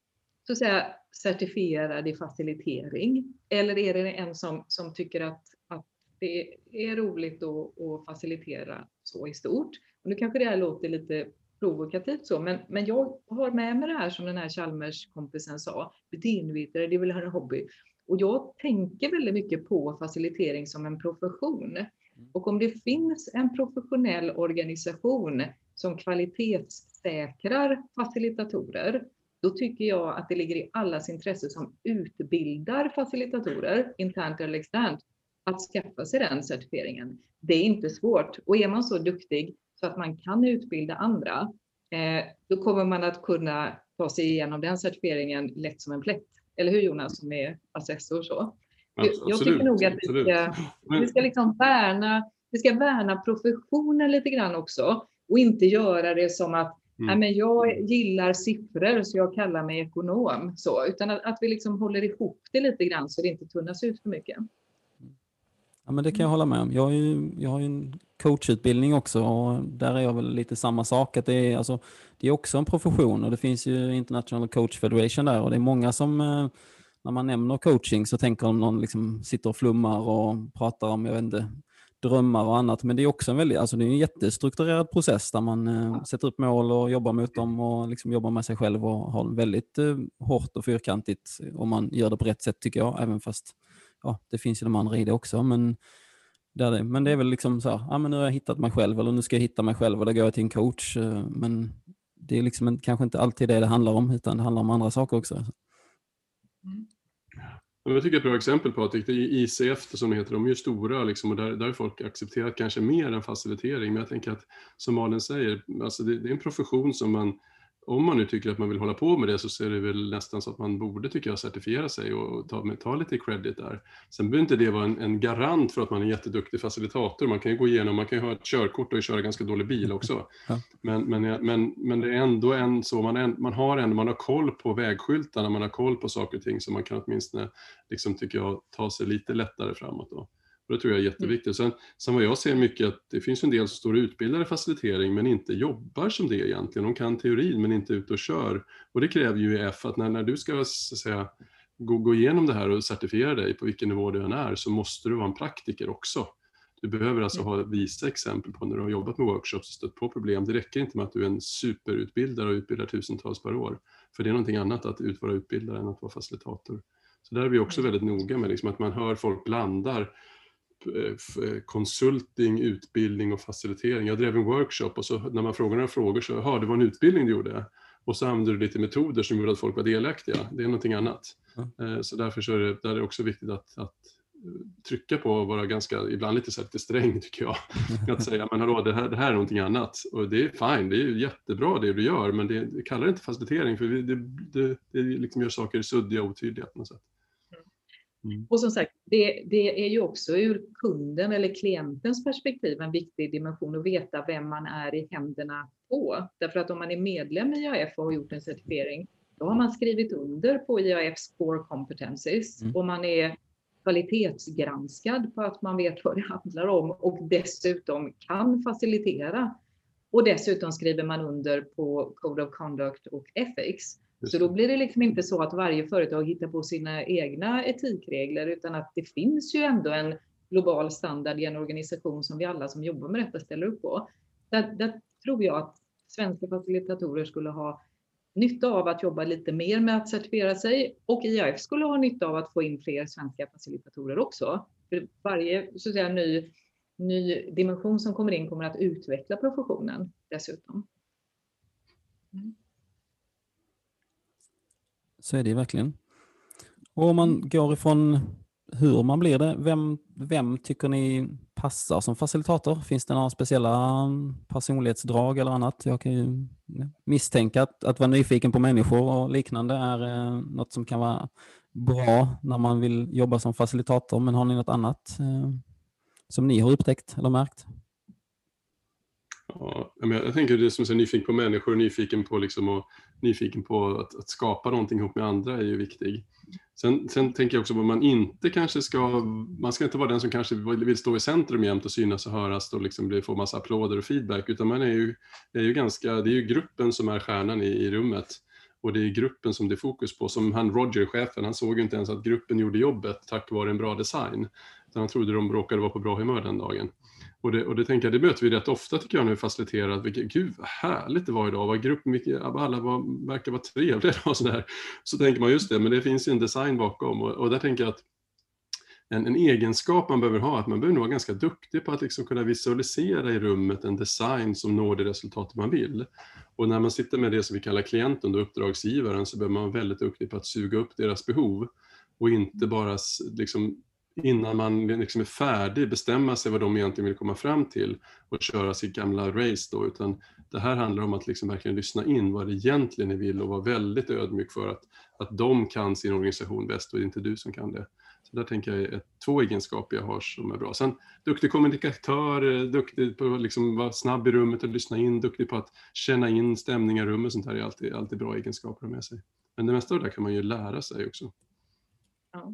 så att säga, certifierad i facilitering? Eller är det en som, som tycker att, att det är roligt att, att facilitera så i stort? Och nu kanske det här låter lite provokativt så, men, men jag har med mig det här som den här Chalmers-kompisen sa, beteendevetare, det är väl en hobby. Och jag tänker väldigt mycket på facilitering som en profession. Mm. Och om det finns en professionell organisation som kvalitetssäkrar facilitatorer, då tycker jag att det ligger i allas intresse som utbildar facilitatorer, internt eller externt, att skaffa sig den certifieringen. Det är inte svårt. Och är man så duktig så att man kan utbilda andra, eh, då kommer man att kunna ta sig igenom den certifieringen lätt som en plätt. Eller hur Jonas, som är assessor? Så. Absolut, jag tycker nog att vi ska, vi ska liksom värna, vi ska värna professionen lite grann också och inte göra det som att mm. Nej, men jag gillar siffror så jag kallar mig ekonom. Så, utan att, att vi liksom håller ihop det lite grann så det inte tunnas ut för mycket. Ja, men det kan jag hålla med om. Jag har ju, jag har ju en coachutbildning också och där är jag väl lite samma sak. Att det, är, alltså, det är också en profession och det finns ju International Coach Federation där och det är många som eh, när man nämner coaching så tänker de någon liksom sitter och flummar och pratar om, jag vet inte, drömmar och annat. Men det är också en, väldigt, alltså det är en jättestrukturerad process där man eh, sätter upp mål och jobbar mot dem och liksom jobbar med sig själv och har väldigt eh, hårt och fyrkantigt om man gör det på rätt sätt tycker jag, även fast ja, det finns ju de andra i det också. Men, där det, men det är väl liksom så här, ja, men nu har jag hittat mig själv eller nu ska jag hitta mig själv och då går jag till en coach. Eh, men det är liksom en, kanske inte alltid det det handlar om utan det handlar om andra saker också. Mm. Jag tycker ett bra exempel på att ICF som det heter, de är ju stora liksom, och där, där har folk accepterat kanske mer än facilitering. Men jag tänker att som Malin säger, alltså det, det är en profession som man om man nu tycker att man vill hålla på med det så är det väl nästan så att man borde, tycker jag, certifiera sig och ta, ta lite credit där. Sen behöver inte det vara en, en, garant för att man är en jätteduktig facilitator. Man kan ju gå igenom, man kan ju ha ett körkort och köra ganska dålig bil också. Ja. Men, men, men, men det är ändå en så, man, är, man har ändå, man har koll på vägskyltarna, man har koll på saker och ting så man kan åtminstone, liksom, tycker jag, ta sig lite lättare framåt. Då. Och det tror jag är jätteviktigt. Sen, sen vad jag ser mycket att det finns en del som står utbildade i facilitering men inte jobbar som det egentligen. De kan teorin men inte ut och kör. Och det kräver ju EF att när, när du ska så att säga, gå, gå igenom det här och certifiera dig på vilken nivå du än är så måste du vara en praktiker också. Du behöver alltså ha visa exempel på när du har jobbat med workshops och stött på problem. Det räcker inte med att du är en superutbildare och utbildar tusentals per år. För det är någonting annat att vara utbildare än att vara facilitator. Så där är vi också väldigt noga med liksom, att man hör folk blandar konsulting, utbildning och facilitering. Jag drev en workshop och så när man frågar några frågor så, hör det var en utbildning du gjorde? Och så använder du lite metoder som gjorde att folk var delaktiga. Det är någonting annat. Mm. Så därför så är det, där är det också viktigt att, att trycka på och vara ganska, ibland lite, så lite sträng tycker jag. Att säga, men hallå, det här, det här är någonting annat. Och det är fine, det är jättebra det du gör, men det, kallar det inte facilitering för det, det, det liksom gör saker suddiga och otydliga på något sätt. Mm. Och som sagt, det, det, är ju också ur kunden eller klientens perspektiv en viktig dimension att veta vem man är i händerna på. Därför att om man är medlem i IAF och har gjort en certifiering, då har man skrivit under på IAFs core competencies mm. och man är kvalitetsgranskad på att man vet vad det handlar om och dessutom kan facilitera. Och dessutom skriver man under på Code of Conduct och Ethics. Så då blir det liksom inte så att varje företag hittar på sina egna etikregler utan att det finns ju ändå en global standard i en organisation som vi alla som jobbar med detta ställer upp på. Där, där tror jag att svenska facilitatorer skulle ha nytta av att jobba lite mer med att certifiera sig och IAF skulle ha nytta av att få in fler svenska facilitatorer också. För varje så att säga, ny, ny dimension som kommer in kommer att utveckla professionen dessutom. Mm. Så är det verkligen. Och om man går ifrån hur man blir det, vem, vem tycker ni passar som facilitator? Finns det några speciella personlighetsdrag eller annat? Jag kan ju misstänka att, att vara nyfiken på människor och liknande är eh, något som kan vara bra när man vill jobba som facilitator. Men har ni något annat eh, som ni har upptäckt eller märkt? Ja, jag tänker det som är nyfiken på människor, nyfiken på, liksom och, nyfiken på att, att, skapa någonting ihop med andra är ju viktig. Sen, sen tänker jag också på att man inte kanske ska, man ska inte vara den som kanske vill stå i centrum jämt och synas och höras och liksom få massa applåder och feedback, utan man är ju, är ju ganska, det är ju gruppen som är stjärnan i, i rummet. Och det är gruppen som det är fokus på. Som han Roger, chefen, han såg ju inte ens att gruppen gjorde jobbet tack vare en bra design. Utan han trodde de råkade vara på bra humör den dagen. Och det, och det tänker jag, det möter vi rätt ofta tycker jag när vi faciliterar. Vilket, gud vad härligt det var idag. vad gruppen, alla var, verkar vara trevliga och sådär. Så tänker man just det, men det finns ju en design bakom. Och, och där tänker jag att en, en, egenskap man behöver ha, att man behöver vara ganska duktig på att liksom kunna visualisera i rummet en design som når det resultat man vill. Och när man sitter med det som vi kallar klienten, och uppdragsgivaren, så behöver man vara väldigt duktig på att suga upp deras behov och inte bara liksom innan man liksom är färdig bestämma sig vad de egentligen vill komma fram till och köra sitt gamla race då, utan det här handlar om att liksom verkligen lyssna in vad det egentligen ni vill och vara väldigt ödmjuk för att, att de kan sin organisation bäst och det är inte du som kan det. Så där tänker jag är två egenskaper jag har som är bra. Sen duktig kommunikatör, duktig på att liksom vara snabb i rummet och lyssna in, duktig på att känna in stämningar i rummet, sånt här är alltid, alltid bra egenskaper med sig. Men det mesta av det där kan man ju lära sig också. Ja.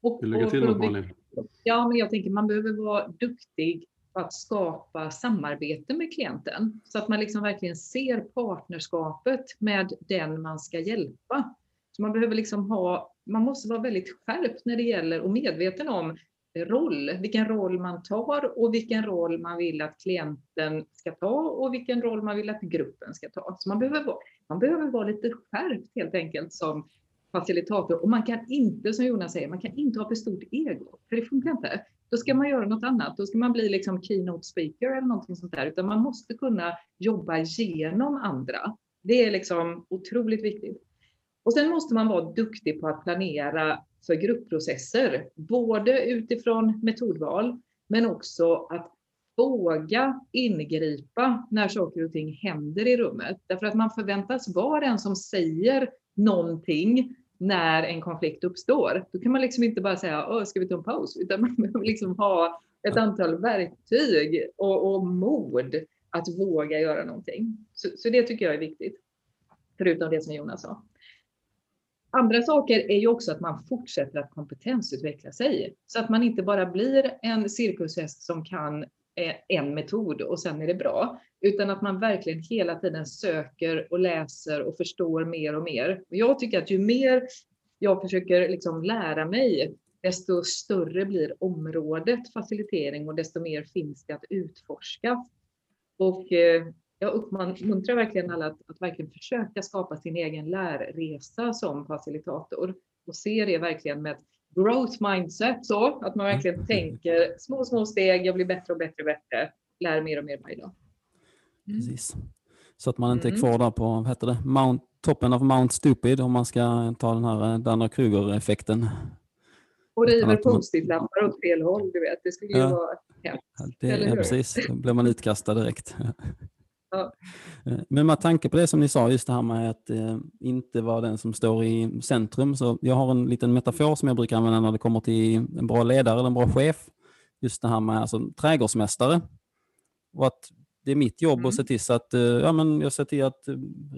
Och, Vill lägga till något Malin? Ja, men jag tänker man behöver vara duktig på att skapa samarbete med klienten så att man liksom verkligen ser partnerskapet med den man ska hjälpa. Så man behöver liksom ha, man måste vara väldigt skärpt när det gäller och medveten om roll, vilken roll man tar och vilken roll man vill att klienten ska ta och vilken roll man vill att gruppen ska ta. Så man behöver vara, man behöver vara lite skärpt helt enkelt som facilitator. Och man kan inte, som Jonas säger, man kan inte ha för stort ego, för det funkar inte. Då ska man göra något annat. Då ska man bli liksom keynote speaker eller någonting sånt där, utan man måste kunna jobba genom andra. Det är liksom otroligt viktigt. Och sen måste man vara duktig på att planera för gruppprocesser, både utifrån metodval, men också att våga ingripa när saker och ting händer i rummet. Därför att man förväntas vara den som säger någonting när en konflikt uppstår. Då kan man liksom inte bara säga, ska vi ta en paus? Utan man behöver liksom ha ett antal verktyg och, och mod att våga göra någonting. Så, så, det tycker jag är viktigt. Förutom det som Jonas sa. Andra saker är ju också att man fortsätter att kompetensutveckla sig. Så att man inte bara blir en cirkushäst som kan Eh, en metod och sen är det bra, utan att man verkligen hela tiden söker och läser och förstår mer och mer. Jag tycker att ju mer jag försöker liksom lära mig, desto större blir området facilitering och desto mer finns det att utforska. Och eh, jag uppmuntrar verkligen alla att, att verkligen försöka skapa sin egen lärresa som facilitator. och se det verkligen med ett growth mindset så att man verkligen mm. tänker små, små steg. Jag blir bättre och bättre och bättre. Lär mer och mer varje dag. Mm. Precis. Så att man inte är mm. kvar där på, vad heter det, Mount, toppen av Mount Stupid om man ska ta den här eh, Danner Kruger-effekten. Och river post-it-lappar åt fel håll, du vet. Det skulle ju ja. vara hemskt. Det, ja, precis. Då blir man utkastad direkt. Ja. Eh, men med tanke på det som ni sa, just det här med att eh, inte vara den som står i centrum. Så jag har en liten metafor som jag brukar använda när det kommer till en bra ledare eller en bra chef. Just det här med alltså, trädgårdsmästare. Och att det är mitt jobb mm. att se till så att, eh, ja, men jag ser till att eh,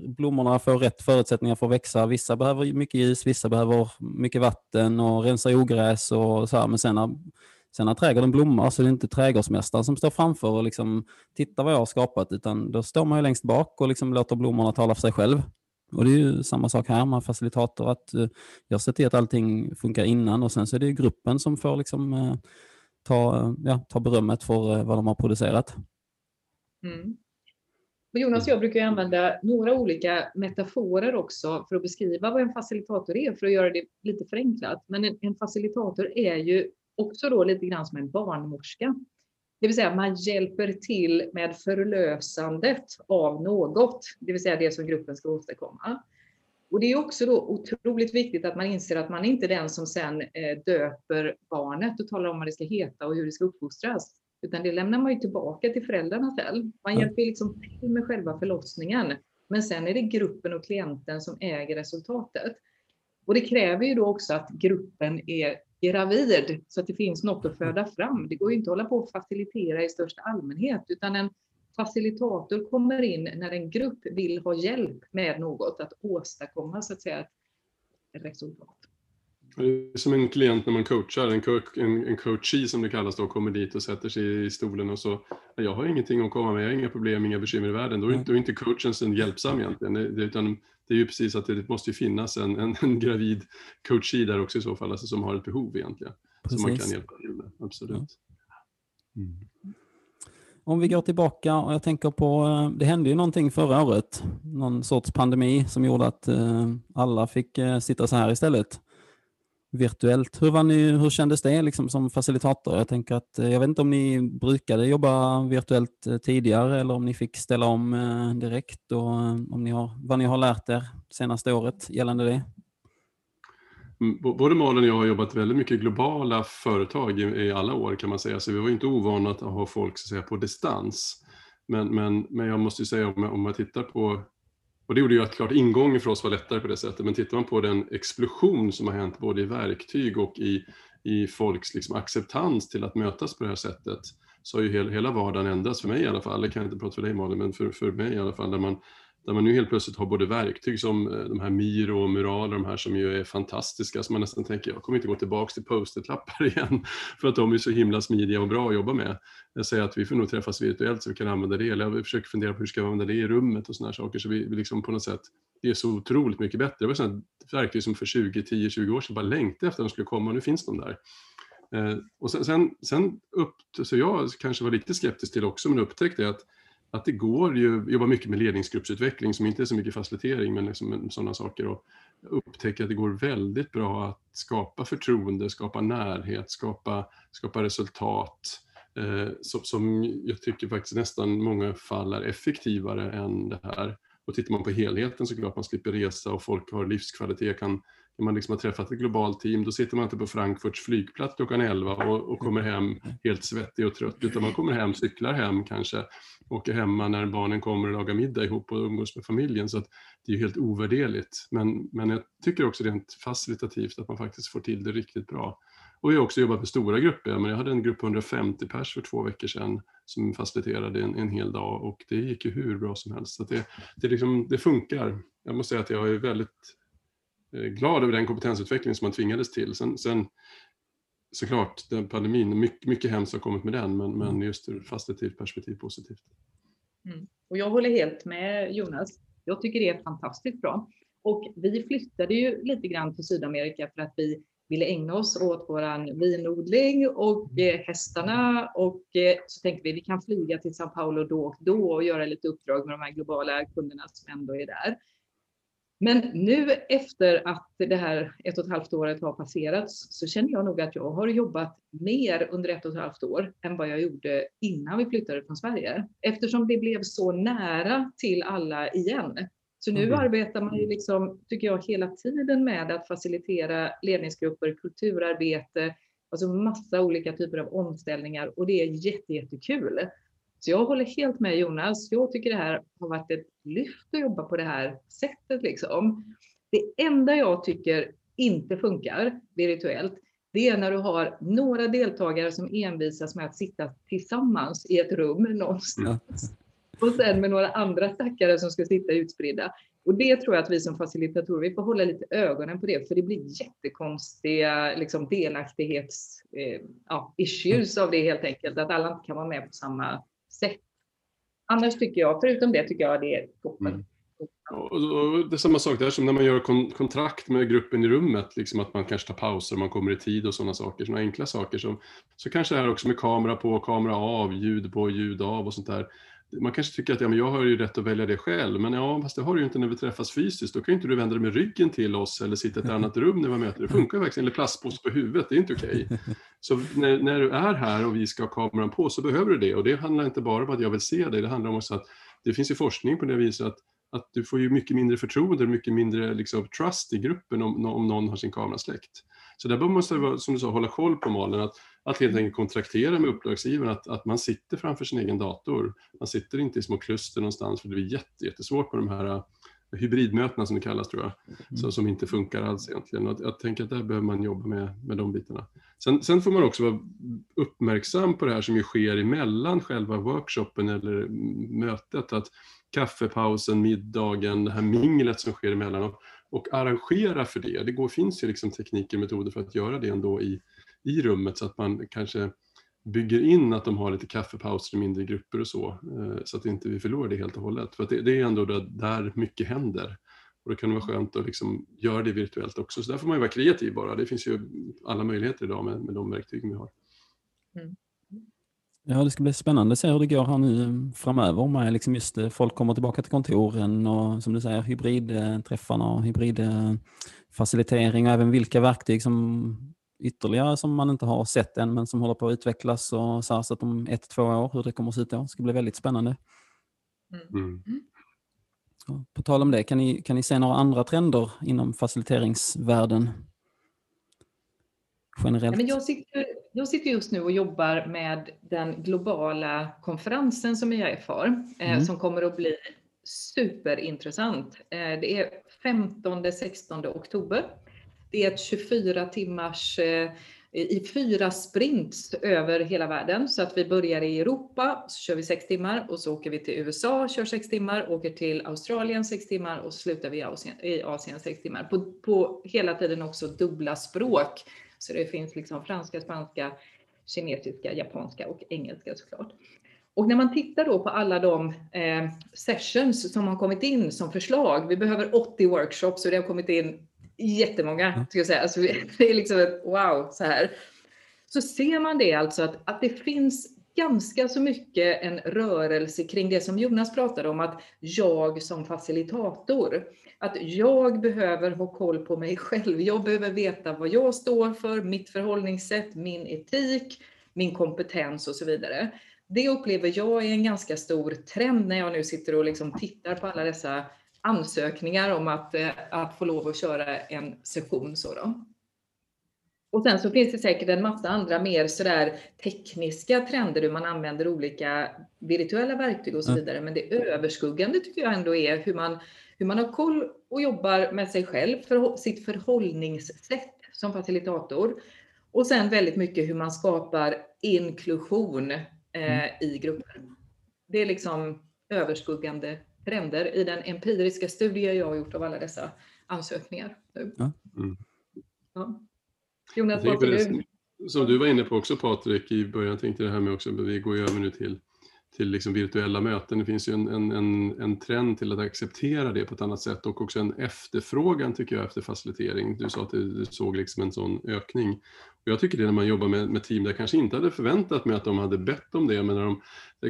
blommorna får rätt förutsättningar för att växa. Vissa behöver mycket ljus, vissa behöver mycket vatten och rensa ogräs och så här. Men sen när, sen när trädgården blommar så är det inte trädgårdsmästaren som står framför och liksom tittar vad jag har skapat, utan då står man ju längst bak och liksom låter blommorna tala för sig själv. Och det är ju samma sak här med facilitator, att eh, jag ser till att allting funkar innan och sen så är det gruppen som får liksom, eh, ta, eh, ja, ta berömmet för vad de har producerat. Mm. Och Jonas och jag brukar använda några olika metaforer också för att beskriva vad en facilitator är, för att göra det lite förenklat. Men en, en facilitator är ju också då lite grann som en barnmorska. Det vill säga man hjälper till med förlösandet av något, det vill säga det som gruppen ska åstadkomma. Och det är också då otroligt viktigt att man inser att man inte är den som sen eh, döper barnet och talar om vad det ska heta och hur det ska uppfostras. Utan det lämnar man ju tillbaka till föräldrarna själv. Man hjälper liksom till med själva förlossningen. Men sen är det gruppen och klienten som äger resultatet. Och det kräver ju då också att gruppen är gravid så att det finns något att föda fram. Det går ju inte att hålla på och facilitera i största allmänhet utan en facilitator kommer in när en grupp vill ha hjälp med något att åstadkomma så att säga ett resultat. Det är som en klient när man coachar, en, coach, en, en coachee som det kallas då, kommer dit och sätter sig i stolen och så, jag har ingenting att komma med, jag har inga problem, inga bekymmer i världen. Då är, då är inte coachen hjälpsam egentligen, det, utan det är ju precis att det måste finnas en, en, en gravid coachee där också i så fall, alltså som har ett behov egentligen. Precis. Som man kan hjälpa till med, absolut. Mm. Om vi går tillbaka och jag tänker på, eh, det hände ju någonting förra året, någon sorts pandemi som gjorde att eh, alla fick eh, sitta så här istället virtuellt. Hur, var ni, hur kändes det liksom som facilitator? Jag tänker att, eh, jag vet inte om ni brukade jobba virtuellt eh, tidigare eller om ni fick ställa om eh, direkt och om ni har, vad ni har lärt er senaste året gällande det? Mm, både Malin och jag har jobbat väldigt mycket globala företag i, i alla år kan man säga, så vi var inte ovana att ha folk så att säga, på distans. Men, men, men jag måste säga om, om man tittar på och det gjorde ju att klart ingången för oss var lättare på det sättet. Men tittar man på den explosion som har hänt både i verktyg och i, i folks liksom acceptans till att mötas på det här sättet så har ju hela, vardagen ändrats, för mig i alla fall. Det kan jag inte prata för dig Malin, men för, för mig i alla fall. Där man, där man nu helt plötsligt har både verktyg som eh, de här Miro och Mural, de här som ju är fantastiska, så man nästan tänker jag kommer inte gå tillbaka till post-it-lappar igen, för att de är så himla smidiga och bra att jobba med. Jag säger att vi får nog träffas virtuellt så vi kan använda det, eller jag försöker fundera på hur ska vi använda det i rummet och sådana saker, så vi, vi liksom på något sätt, det är så otroligt mycket bättre. Det var sådana verktyg som för 20, 10, 20 år sedan bara längtade efter att de skulle komma, och nu finns de där. Eh, och sen, sen, sen upp, så jag kanske var lite skeptisk till också, men upptäckte att att det går ju, jobba mycket med ledningsgruppsutveckling som inte är så mycket facilitering men liksom sådana saker och upptäcka att det går väldigt bra att skapa förtroende, skapa närhet, skapa, skapa resultat eh, som, som jag tycker faktiskt nästan många fall är effektivare än det här. Och tittar man på helheten så klart man slipper resa och folk har livskvalitet, kan när man liksom har träffat ett globalt team, då sitter man inte på Frankfurts flygplats klockan 11 och, och kommer hem helt svettig och trött, utan man kommer hem, cyklar hem kanske, åker hemma när barnen kommer och lagar middag ihop och umgås med familjen. Så att det är helt ovärderligt. Men, men jag tycker också rent facilitativt att man faktiskt får till det riktigt bra. Och jag har också jobbat med stora grupper. Men jag hade en grupp på 150 pers för två veckor sedan som faciliterade en, en hel dag och det gick ju hur bra som helst. Så det, det, liksom, det funkar. Jag måste säga att jag är väldigt eh, glad över den kompetensutveckling som man tvingades till. Sen, sen såklart, den pandemin, mycket, mycket hemskt har kommit med den, men, men mm. just ur facilitativt perspektiv positivt. Mm. Och jag håller helt med Jonas. Jag tycker det är fantastiskt bra. Och vi flyttade ju lite grann till Sydamerika för att vi ville ägna oss åt våran vinodling och mm. eh, hästarna och eh, så tänkte vi vi kan flyga till Sao Paulo då och då och göra lite uppdrag med de här globala kunderna som ändå är där. Men nu efter att det här ett och ett halvt året har passerats så känner jag nog att jag har jobbat mer under ett och ett halvt år än vad jag gjorde innan vi flyttade från Sverige. Eftersom det blev så nära till alla igen. Så nu mm. arbetar man ju liksom, tycker jag, hela tiden med att facilitera ledningsgrupper, kulturarbete, alltså massa olika typer av omställningar och det är jätte, jättekul. Så jag håller helt med Jonas. Jag tycker det här har varit ett lyft att jobba på det här sättet. Liksom. Det enda jag tycker inte funkar virtuellt, det är när du har några deltagare som envisas med att sitta tillsammans i ett rum någonstans. Ja. Och sen med några andra stackare som ska sitta utspridda. Och det tror jag att vi som facilitatorer, vi får hålla lite ögonen på det, för det blir jättekonstiga liksom, delaktighets eh, ja, issues av det helt enkelt, att alla inte kan vara med på samma sätt. Annars tycker jag, förutom det, tycker jag det är toppen. Mm. Och det är samma sak där som när man gör kon kontrakt med gruppen i rummet, liksom att man kanske tar pauser, man kommer i tid och sådana saker, sådana enkla saker. Som, så kanske det här också med kamera på, kamera av, ljud på, ljud av och sånt där man kanske tycker att ja, men jag har ju rätt att välja det själv, men ja, fast det har du ju inte när vi träffas fysiskt. Då kan ju inte du vända dig med ryggen till oss eller sitta i ett annat rum när vi möter. Det funkar ju verkligen. Eller plastpåse på huvudet, det är inte okej. Okay. Så när, när, du är här och vi ska ha kameran på så behöver du det. Och det handlar inte bara om att jag vill se dig, det handlar om också att det finns ju forskning på det viset att att du får ju mycket mindre förtroende, mycket mindre liksom, trust i gruppen om, om någon har sin kamera släckt. Så där måste man, som du sa, hålla koll på Malin, att, att helt enkelt kontraktera med uppdragsgivaren att, att man sitter framför sin egen dator. Man sitter inte i små kluster någonstans, för det blir jätte, jättesvårt med de här äh, hybridmötena som det kallas tror jag, mm. så, som inte funkar alls egentligen. Och jag tänker att där behöver man jobba med, med de bitarna. Sen, sen, får man också vara uppmärksam på det här som ju sker emellan själva workshopen eller mötet, att kaffepausen, middagen, det här minglet som sker emellan och, och arrangera för det. Det går, finns ju liksom tekniker och metoder för att göra det ändå i, i rummet så att man kanske bygger in att de har lite kaffepauser i mindre grupper och så, eh, så att inte vi förlorar det helt och hållet. För det, det, är ändå där mycket händer. Och då kan det vara skönt att liksom göra det virtuellt också. Så där får man ju vara kreativ bara. Det finns ju alla möjligheter idag med, med de verktyg vi har. Mm. Ja, det ska bli spännande att se hur det går här nu eh, framöver med liksom just eh, folk kommer tillbaka till kontoren och som du säger hybridträffarna och hybridfacilitering och även vilka verktyg som ytterligare som man inte har sett än men som håller på att utvecklas och så, så att om ett, två år hur det kommer att se ut då. Det ska bli väldigt spännande. Mm. mm. På tal om det, kan ni, kan ni se några andra trender inom faciliteringsvärlden? Generellt? men jag, sitter, jag sitter just nu och jobbar med den globala konferensen som IAF har, eh, mm. som kommer att bli superintressant. Eh, det är 15-16 oktober. Det är ett 24 timmars eh, i fyra sprints över hela världen. Så att vi börjar i Europa, så kör vi sex timmar och så åker vi till USA, kör sex timmar, åker till Australien sex timmar och slutar vi i Asien, i Asien sex timmar. På, på hela tiden också dubbla språk. Så det finns liksom franska, spanska, kinesiska, japanska och engelska såklart. Och när man tittar då på alla de eh, sessions som har kommit in som förslag, vi behöver 80 workshops och det har kommit in jättemånga, ska jag säga. Alltså, det är liksom ett wow så här. Så ser man det alltså att, att det finns ganska så mycket en rörelse kring det som Jonas pratade om, att jag som facilitator, att jag behöver ha koll på mig själv. Jag behöver veta vad jag står för, mitt förhållningssätt, min etik, min kompetens och så vidare. Det upplever jag är en ganska stor trend när jag nu sitter och liksom tittar på alla dessa ansökningar om att, eh, att få lov att köra en session. Så då. Och sen så finns det säkert en massa andra mer sådär tekniska trender hur man använder olika virtuella verktyg och så vidare. Men det överskuggande tycker jag ändå är hur man, hur man har koll och jobbar med sig själv, för sitt förhållningssätt som facilitator. Och sen väldigt mycket hur man skapar inklusion eh, mm. i grupper. Det är liksom överskuggande trender i den empiriska studie jag har gjort av alla dessa ansökningar. Ja. Mm. Ja. Jonas, vad du? Som du var inne på också Patrik i början, tänkte det här med också, vi går ju över nu till till liksom virtuella möten. Det finns ju en, en, en, en trend till att acceptera det på ett annat sätt och också en efterfrågan tycker jag efter facilitering. Du sa att du såg liksom en sån ökning. Och jag tycker det när man jobbar med, med team där jag kanske inte hade förväntat mig att de hade bett om det, men när de,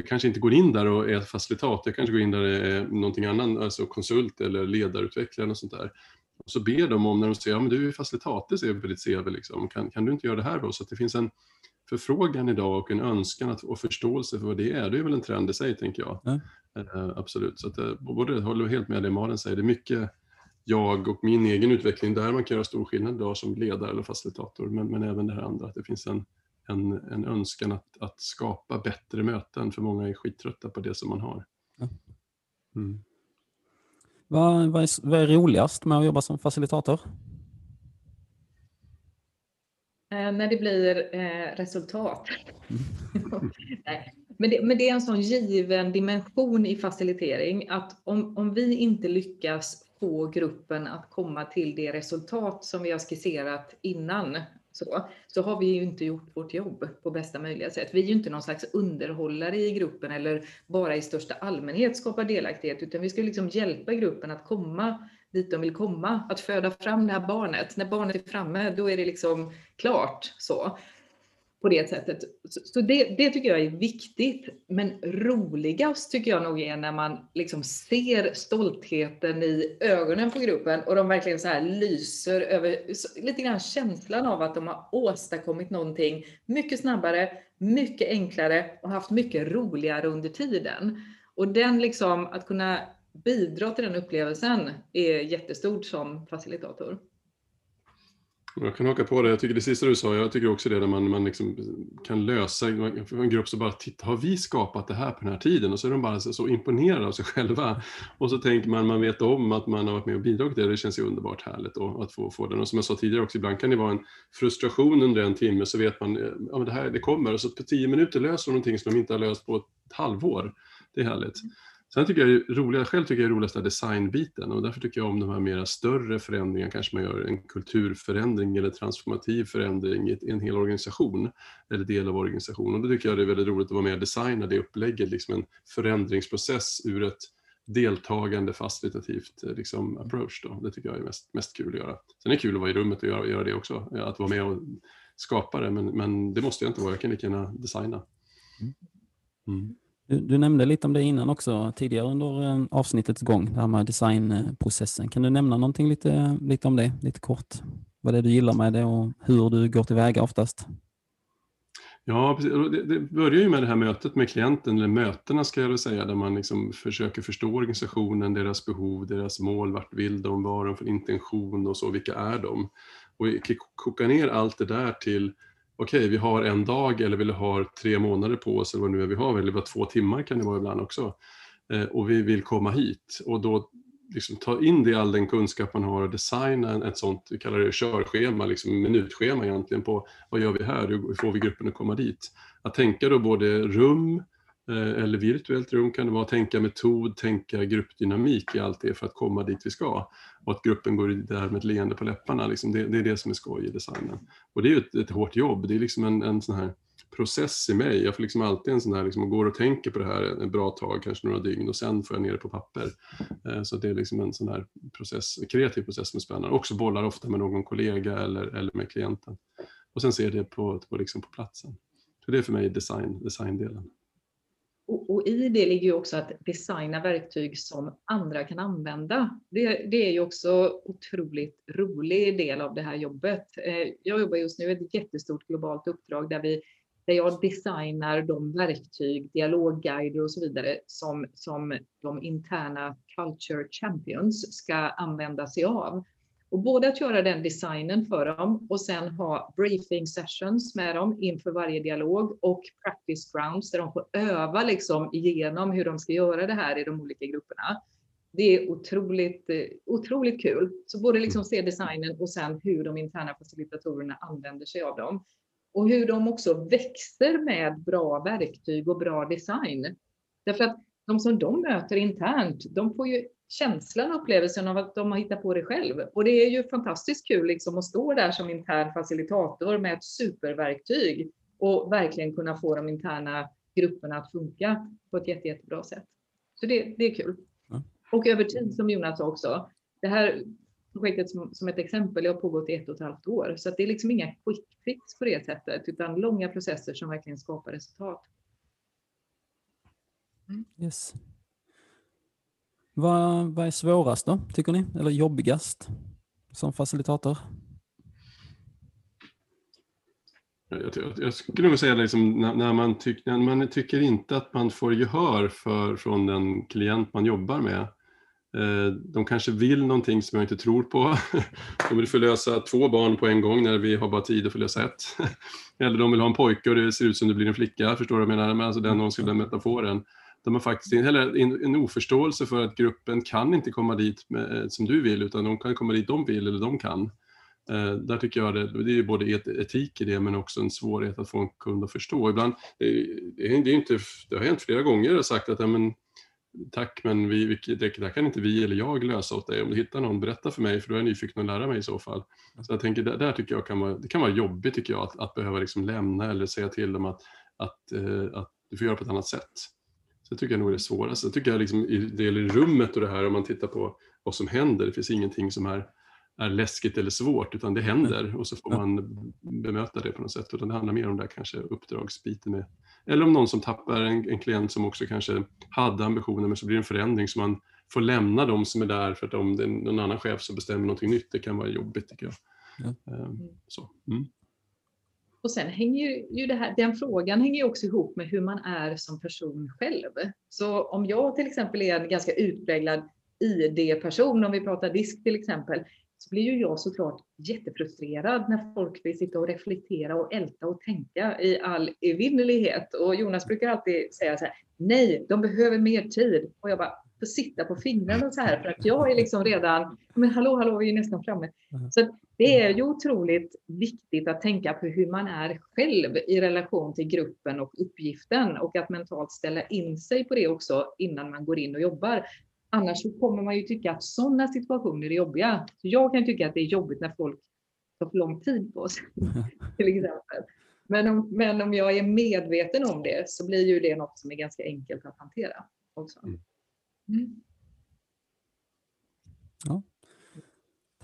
kanske inte går in där och är facilitator, jag kanske går in där och är någonting annat, alltså konsult eller ledarutvecklare och sånt där. Och så ber de om när de säger, ja men du är facilitator ser på ditt CV, liksom. kan, kan du inte göra det här då? Så att det finns en förfrågan idag och en önskan att, och förståelse för vad det är, det är väl en trend i sig tänker jag. Mm. Uh, absolut, så att, uh, både jag håller helt med det Malin säger, det är mycket jag och min egen utveckling där man kan göra stor skillnad idag som ledare eller facilitator, men, men även det här andra, att det finns en, en, en önskan att, att skapa bättre möten, för många är skittrötta på det som man har. Mm. Vad, vad, är, vad är roligast med att jobba som facilitator? Eh, när det blir eh, resultat. Nej. Men, det, men det är en sån given dimension i facilitering att om, om vi inte lyckas få gruppen att komma till det resultat som vi har skisserat innan så, så har vi ju inte gjort vårt jobb på bästa möjliga sätt. Vi är ju inte någon slags underhållare i gruppen eller bara i största allmänhet skapar delaktighet, utan vi ska liksom hjälpa gruppen att komma dit de vill komma, att föda fram det här barnet. När barnet är framme, då är det liksom klart så. På det sättet. Så det, det tycker jag är viktigt. Men roligast tycker jag nog är när man liksom ser stoltheten i ögonen på gruppen och de verkligen så här lyser över lite grann känslan av att de har åstadkommit någonting mycket snabbare, mycket enklare och haft mycket roligare under tiden. Och den liksom, att kunna bidra till den upplevelsen är jättestort som facilitator. Jag kan haka på det. Jag tycker det sista du sa, jag tycker också det när man, man liksom kan lösa, en grupp som bara titta, har vi skapat det här på den här tiden? Och så är de bara så, så imponerade av sig själva. Och så tänker man, man vet om att man har varit med och bidragit till det, det känns ju underbart härligt då, att få, få den. Och som jag sa tidigare också, ibland kan det vara en frustration under en timme, så vet man, ja men det här, det kommer. Och så på tio minuter löser de någonting som de inte har löst på ett halvår. Det är härligt. Sen tycker jag roligast, själv tycker jag är roligast är designbiten och därför tycker jag om de här mera större förändringarna, kanske man gör en kulturförändring eller transformativ förändring i en hel organisation eller del av organisationen. Och då tycker jag det är väldigt roligt att vara med och designa det upplägget, liksom en förändringsprocess ur ett deltagande facilitativt liksom, approach. Då. Det tycker jag är mest, mest kul att göra. Sen är det kul att vara i rummet och göra, göra det också, att vara med och skapa det, men, men det måste jag inte vara, jag kan lika gärna designa. Mm. Du, du, nämnde lite om det innan också, tidigare under eh, avsnittets gång, det här med designprocessen. Kan du nämna någonting lite, lite om det, lite kort? Vad det är du gillar med det och hur du går tillväga oftast? Ja, Det, det börjar ju med det här mötet med klienten, eller mötena ska jag väl säga, där man liksom försöker förstå organisationen, deras behov, deras mål, vart vill de, vad har de för intention och så, vilka är de? Och koka ner allt det där till okej, okay, vi har en dag eller vi har tre månader på oss eller vad nu är vi har, eller bara två timmar kan det vara ibland också. Eh, och vi vill komma hit och då liksom ta in det all den kunskap man har och designa ett sånt, vi kallar det körschema, liksom minutschema egentligen på vad gör vi här, hur får vi gruppen att komma dit? Att tänka då både rum, Eh, Eh, eller virtuellt rum kan det vara, tänka metod, tänka gruppdynamik i allt det för att komma dit vi ska. Och att gruppen går där med ett leende på läpparna, liksom det, det, är det som är skoj i designen. Och det är ju ett, ett hårt jobb, det är liksom en, en sån här process i mig. Jag får liksom alltid en sån här, liksom, går och tänker på det här ett bra tag, kanske några dygn och sen får jag ner det på papper. Eh, så det är liksom en sån här process, kreativ process som är spännande. Också bollar ofta med någon kollega eller, eller med klienten. Och sen ser det på, på, liksom på platsen. Så det är för mig design, designdelen. Och, och, i det ligger ju också att designa verktyg som andra kan använda. Det, det är ju också otroligt rolig del av det här jobbet. Eh, jag jobbar just nu ett jättestort globalt uppdrag där, vi, där jag designar de verktyg, dialogguider och så vidare som, som de interna culture champions ska använda sig av. Och både att göra den designen för dem och sen ha briefing sessions med dem inför varje dialog och practice grounds där de får öva liksom igenom hur de ska göra det här i de olika grupperna. Det är otroligt, eh, otroligt kul. Så både liksom se designen och sen hur de interna facilitatorerna använder sig av dem. Och hur de också växer med bra verktyg och bra design. Därför att de som de möter internt, de får ju känslan och upplevelsen av att de har hittat på det själv. Och det är ju fantastiskt kul liksom att stå där som intern facilitator med ett superverktyg och verkligen kunna få de interna grupperna att funka på ett jätte, jättebra sätt. Så det, det är kul. Ja. Och över tid som Jonas sa också. Det här projektet som, som ett exempel har pågått i ett och ett halvt år. Så det är liksom inga quick fix på det sättet utan långa processer som verkligen skapar resultat. Mm. Yes. Vad, vad är svårast då, tycker ni? Eller jobbigast som facilitator? Jag, jag, jag skulle nog säga liksom, när, när, man tyck, när man tycker inte att man får gehör för, från den klient man jobbar med. Eh, de kanske vill någonting som jag inte tror på. De vill förlösa två barn på en gång när vi har bara tid att förlösa ett. Eller de vill ha en pojke och det ser ut som det blir en flicka, förstår du vad jag menar? Men alltså den, de skulle metaforen de har faktiskt eller en, en oförståelse för att gruppen kan inte komma dit med, eh, som du vill, utan de kan komma dit de vill eller de kan. Eh, där tycker jag det, det är både et, etik i det men också en svårighet att få en kund att förstå. Ibland, det, det, är, det, är inte, det har hänt flera gånger och sagt att ja, men, tack men vi, vi, det, det kan inte vi eller jag lösa åt dig. Om du hittar någon, berätta för mig för då är jag nyfiken att lära mig i så fall. Så jag tänker, där, där tycker jag kan vara, det kan vara jobbigt tycker jag att, att behöva liksom lämna eller säga till dem att, att, att, att du får göra på ett annat sätt. Det tycker jag nog är det svåraste. Det tycker jag liksom, det gäller rummet och det här om man tittar på vad som händer. Det finns ingenting som är, är läskigt eller svårt utan det händer och så får man bemöta det på något sätt. Utan det handlar mer om det här kanske uppdragsbiten med eller om någon som tappar en, en klient som också kanske hade ambitioner men så blir det en förändring så man får lämna de som är där för att om det är någon annan chef som bestämmer någonting nytt, det kan vara jobbigt tycker jag. Ja. Ehm, så. Mm. Och sen hänger ju det här, den frågan hänger ju också ihop med hur man är som person själv. Så om jag till exempel är en ganska utpräglad ID-person, om vi pratar disk till exempel, så blir ju jag såklart jättefrustrerad när folk vill sitta och reflektera och älta och tänka i all evinnerlighet. Och Jonas brukar alltid säga så här, nej, de behöver mer tid. Och jag bara, får sitta på fingrarna så här för att jag är liksom redan, men hallå, hallå, vi är nästan framme. Mm. Så det är ju otroligt viktigt att tänka på hur man är själv i relation till gruppen och uppgiften och att mentalt ställa in sig på det också innan man går in och jobbar. Annars så kommer man ju tycka att sådana situationer är jobbiga. Så jag kan tycka att det är jobbigt när folk tar för lång tid på sig, till exempel. Men om, men om jag är medveten om det så blir ju det något som är ganska enkelt att hantera också. Mm mm. Ja.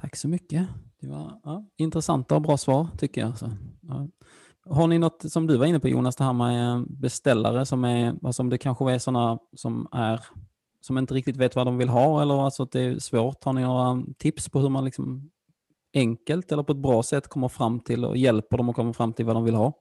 Tack så mycket. Det var ja, intressanta och bra svar tycker jag. Så, ja. Har ni något som du var inne på Jonas, det här med eh, beställare som är, alltså om det kanske är sådana som är som inte riktigt vet vad de vill ha eller alltså att det är svårt. Har ni några tips på hur man liksom enkelt eller på ett bra sätt kommer fram till och hjälper dem att komma fram till vad de vill ha?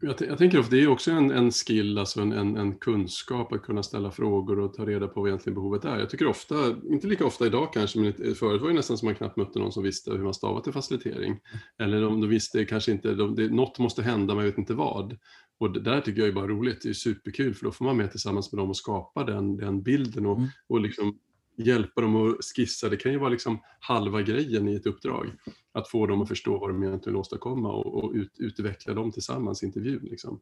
Jag, jag tänker att det är också en, en skill, alltså en, en, en, kunskap att kunna ställa frågor och ta reda på vad egentligen behovet är. Jag tycker ofta, inte lika ofta idag kanske, men förut var det nästan som man knappt mötte någon som visste hur man stavar till facilitering. Eller om de visste kanske inte, de, det, något måste hända, men jag vet inte vad. Och det där tycker jag är bara roligt, det är superkul för då får man med tillsammans med dem och skapa den, den bilden och, mm. och liksom hjälpa dem att skissa. Det kan ju vara liksom halva grejen i ett uppdrag. Att få dem att förstå vad de egentligen vill åstadkomma och, och ut, utveckla dem tillsammans i intervjun. Liksom.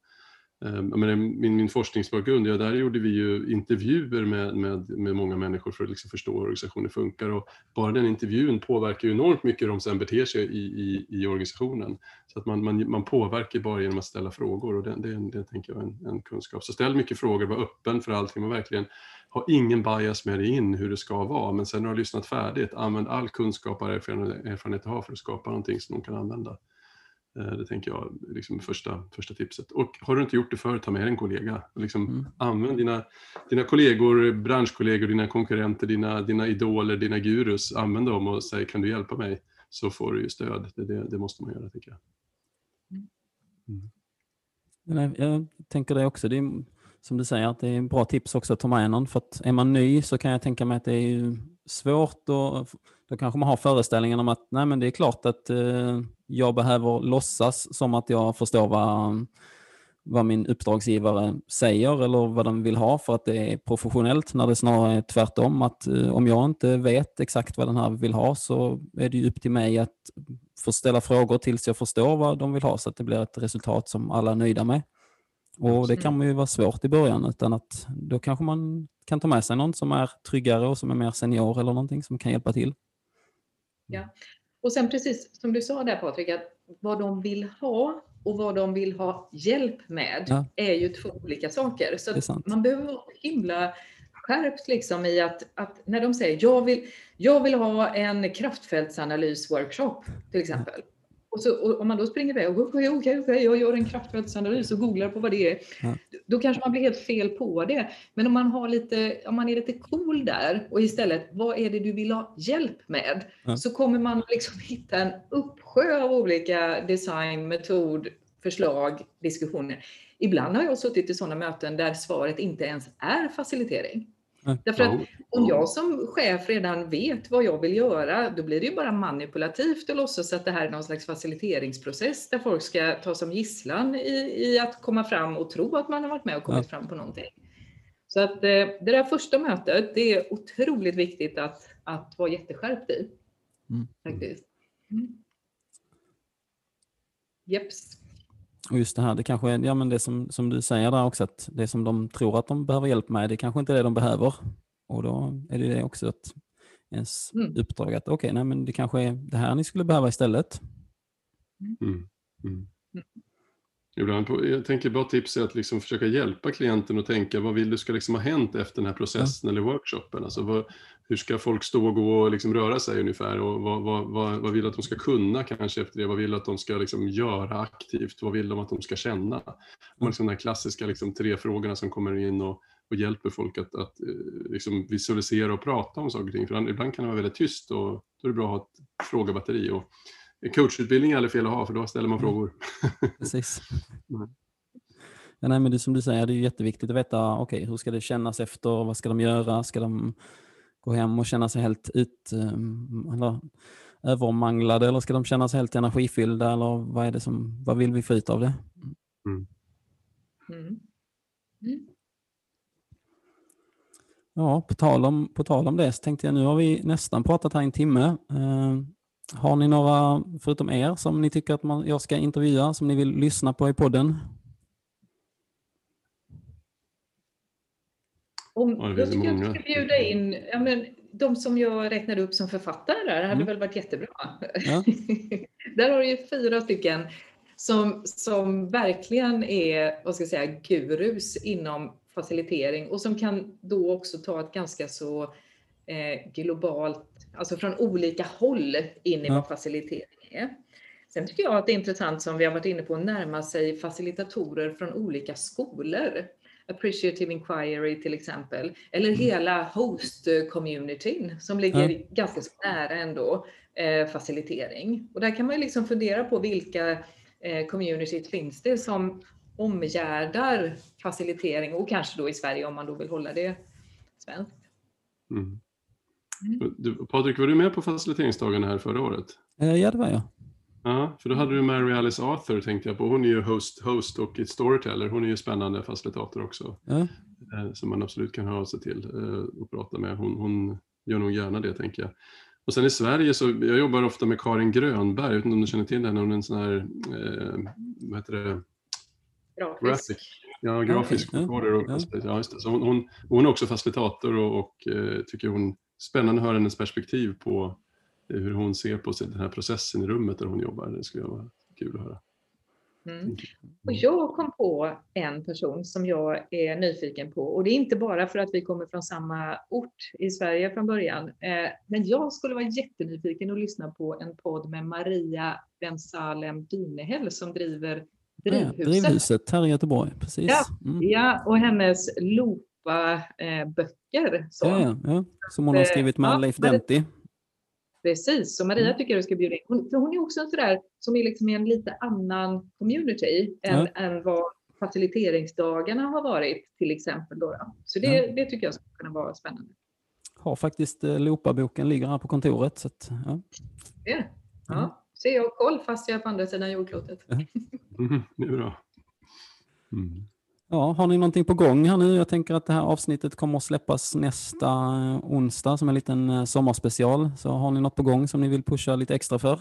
Ehm, menar, min, min forskningsbakgrund, ja, där gjorde vi ju intervjuer med, med, med många människor för att liksom förstå hur organisationer funkar. Och bara den intervjun påverkar ju enormt mycket hur de sen beter sig i, i, i organisationen. Så att man, man, man påverkar bara genom att ställa frågor och det, det, det tänker jag är en, en kunskap. Så ställ mycket frågor, var öppen för allting. Man verkligen ha ingen bias med dig in hur det ska vara, men sen när du har lyssnat färdigt, använd all kunskap och erfarenhet du har för att skapa någonting som de kan använda. Eh, det tänker jag är liksom första, första tipset. Och har du inte gjort det förut, ta med en kollega. Liksom, mm. Använd dina, dina kollegor, branschkollegor, dina konkurrenter, dina, dina idoler, dina gurus. Använd dem och säg kan du hjälpa mig? Så får du ju stöd. Det, det, det måste man göra tycker jag. Mm. Jag tänker det också. Det är som du säger, att det är en bra tips också att ta med någon. För att är man ny så kan jag tänka mig att det är svårt och då kanske man har föreställningen om att nej men det är klart att eh, jag behöver låtsas som att jag förstår vad, vad min uppdragsgivare säger eller vad de vill ha för att det är professionellt när det snarare är tvärtom. Att eh, om jag inte vet exakt vad den här vill ha så är det upp till mig att få ställa frågor tills jag förstår vad de vill ha så att det blir ett resultat som alla är nöjda med. Och Det kan ju vara svårt i början, utan att då kanske man kan ta med sig någon som är tryggare och som är mer senior eller någonting som kan hjälpa till. Ja, och sen precis som du sa där Patrik, att vad de vill ha och vad de vill ha hjälp med Ja. är ju två olika saker. Så man behöver vara himla skärpt liksom i att, att när de säger jag vill, jag vill ha en kraftfältsanalys-workshop till exempel. Och, så, och om man då springer iväg och okej, okej, okej, jag gör en kraftfältsanalys och googlar på vad det är. Ja. Då kanske man blir helt fel på det. Men om man, har lite, om man är lite cool där och istället, vad är det du vill ha hjälp med? Ja. Så kommer man liksom hitta en uppsjö av olika design, metod, förslag, diskussioner. Ibland har jag suttit i sådana möten där svaret inte ens är facilitering. Ja. Därför att Ja. om jag som chef redan vet vad jag vill göra, då blir det ju bara manipulativt att låtsas att det här är någon slags faciliteringsprocess där folk ska tas som gisslan i, i att komma fram och tro att man har varit med och kommit fram på någonting. Så att eh, det där första mötet, det är otroligt viktigt att, att vara jätteskärpt i. Mm. Faktiskt. Mm. Jeps. Och just det här, det kanske är, ja men det som, som du säger där också, att det som de tror att de behöver hjälp med, det kanske inte är det de behöver. Och då är det det också att ens Mm. uppdrag att okej, nej men det kanske är det här ni skulle behöva istället. Mm. Mm. Ibland på, jag tänker bara tips är att liksom försöka hjälpa klienten att tänka vad vill du ska liksom ha hänt efter den här processen eller workshopen? Alltså vad, hur ska folk stå och gå och liksom röra sig ungefär? Och vad, vad, vad, vad vill att de ska kunna kanske efter det? Vad vill du att de ska liksom göra aktivt? Vad vill de att de ska känna? Och liksom de här klassiska liksom tre frågorna som kommer in och, och hjälper folk att, att eh, liksom visualisera och prata om saker och ting. För ibland kan det vara väldigt tyst och då är det bra att ha ett frågebatteri. Och coachutbildning är aldrig fel att ha för då ställer man Mm. frågor. Precis. Mm. Ja, nej, men det, som du säger, det är jätteviktigt att veta okej, hur ska det kännas efter, vad ska de göra, ska de gå hem och känna sig helt ut, um, eller, övermanglade eller ska de känna sig helt energifyllda eller vad, är det som, vad vill vi få ut av det? Mm. Mm. Ja, på tal, om, på tal om det så tänkte jag nu har vi nästan pratat här en timme. Eh, har ni några, förutom er, som ni tycker att man, jag ska intervjua, som ni vill lyssna på i podden? Om, Ja, det jag tycker att många. du ska bjuda in ja, men, de som jag räknade upp som författare där, hade Mm. väl varit jättebra. Ja. där har du ju fyra stycken som, som verkligen är, vad ska jag säga, gurus inom facilitering och som kan då också ta ett ganska så eh, globalt, alltså från olika håll in i Ja. vad facilitering är. Sen tycker jag att det är intressant som vi har varit inne på, att närma sig facilitatorer från olika skolor. Appreciative Inquiry till exempel, eller hela host-communityn som ligger ganska så nära ändå eh, facilitering. Och där kan man ju liksom fundera på vilka eh, communities finns det som omgärdar facilitering och kanske då i Sverige om man då vill hålla det svenskt. Mm. Mm. Du, Patrik, var du med på faciliteringsdagarna här förra året? Eh, ja, det var jag. Ja, för då hade du Mary Alice Arthur tänkte jag på. Hon är ju host, host och storyteller. Hon är ju spännande facilitator också. Ja. Eh, som man absolut kan höra sig till eh, och prata med. Hon, hon gör nog gärna det tänker jag. Och sen i Sverige så, jag jobbar ofta med Karin Grönberg, inte om du känner till henne, hon är en sån här, eh, vad heter det, Grafisk. graphic, ja, grafisk Okej, ja, recorder och, ja. ja, just det. Så hon, hon, hon är också facilitator och, och eh, tycker hon, spännande att höra hennes perspektiv på hur hon ser på sig, den här processen i rummet där hon jobbar. Det skulle vara kul att höra. Mm. Och jag kom på en person som jag är nyfiken på och det är inte bara för att vi kommer från samma ort i Sverige från början. Eh, Men jag skulle vara jättenyfiken att lyssna på en podd med Maria Bensalem Dynehäll som driver Ja, Drivhuset. drivhuset här i Göteborg, precis. Ja, Mm. Ja, och hennes Lopa-böcker. Så. Ja, ja, ja. Som hon har Eh, skrivit med ja, Leif Denti. Precis, så Maria Mm. tycker jag du ska bjuda in. Hon, för hon är också en sådär som är liksom i en lite annan community än, än vad faciliteringsdagarna har varit till exempel. Då, då. Så det, Ja. det tycker jag skulle kunna vara spännande. Har faktiskt eh, Lopa-boken, ligger här på kontoret. Så att, ja. Det. Ja. Mm. Så jag har koll fast jag är på andra sidan jordklotet. Mm, det är bra. Mm. Ja, har ni någonting på gång här nu? Jag tänker att det här avsnittet kommer att släppas nästa eh, onsdag som en liten eh, sommarspecial. Så har ni något på gång som ni vill pusha lite extra för?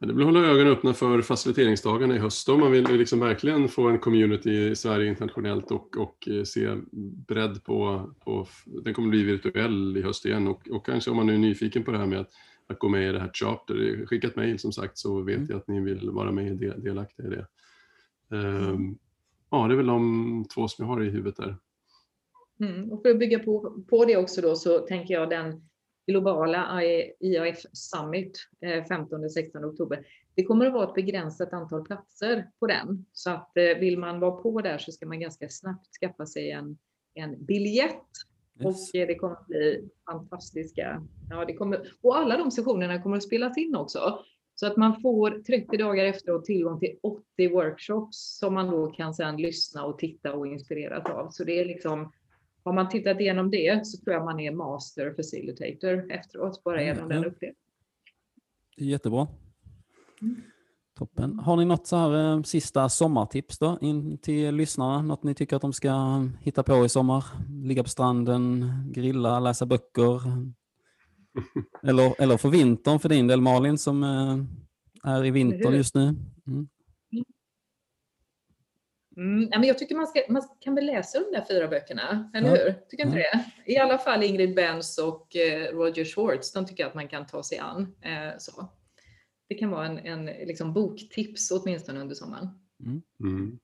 Det vill hålla ögonen öppna för faciliteringsdagarna i höst. Då. Man vill liksom verkligen få en community i Sverige internationellt och, och eh, se bredd på, på... Den kommer bli virtuell i höst igen och, och kanske om man är nyfiken på det här med att att gå med i det här charter. Skicka ett mejl som sagt så vet mm. jag att ni vill vara med del, delaktiga i det. Um, ja, det är väl de två som jag har i huvudet där. Mm. Och för att bygga på, på det också då så tänker jag den globala IAF Summit 15-16 eh, oktober. Det kommer att vara ett begränsat antal platser på den. Så att eh, vill man vara på där så ska man ganska snabbt skaffa sig en, en biljett. Yes. Och eh, det kommer att bli fantastiska. Ja, det kommer, och alla de sessionerna kommer att spelas in också. Så att man får 30 dagar efteråt tillgång till 80 workshops som man då kan sedan lyssna och titta och inspireras av. Så det är liksom har man tittat igenom det så tror jag man är master facilitator efteråt, bara genom mm. den upplevelsen. Jättebra. Mm. Toppen. Har ni något så här eh, sista sommartips då in till lyssnarna? Något ni tycker att de ska hitta på i sommar? Ligga på stranden, grilla, läsa böcker? Eller, eller för vintern för din del Malin som eh, är i vintern just nu? Mm. Mm, men jag tycker man, ska, man kan väl läsa de där fyra böckerna, eller ja. hur? Tycker inte ja. det? I alla fall Ingrid Benz och eh, Roger Schwartz, de tycker jag att man kan ta sig an. Eh, så. Det kan vara en, en liksom boktips åtminstone under sommaren. Mm. Mm.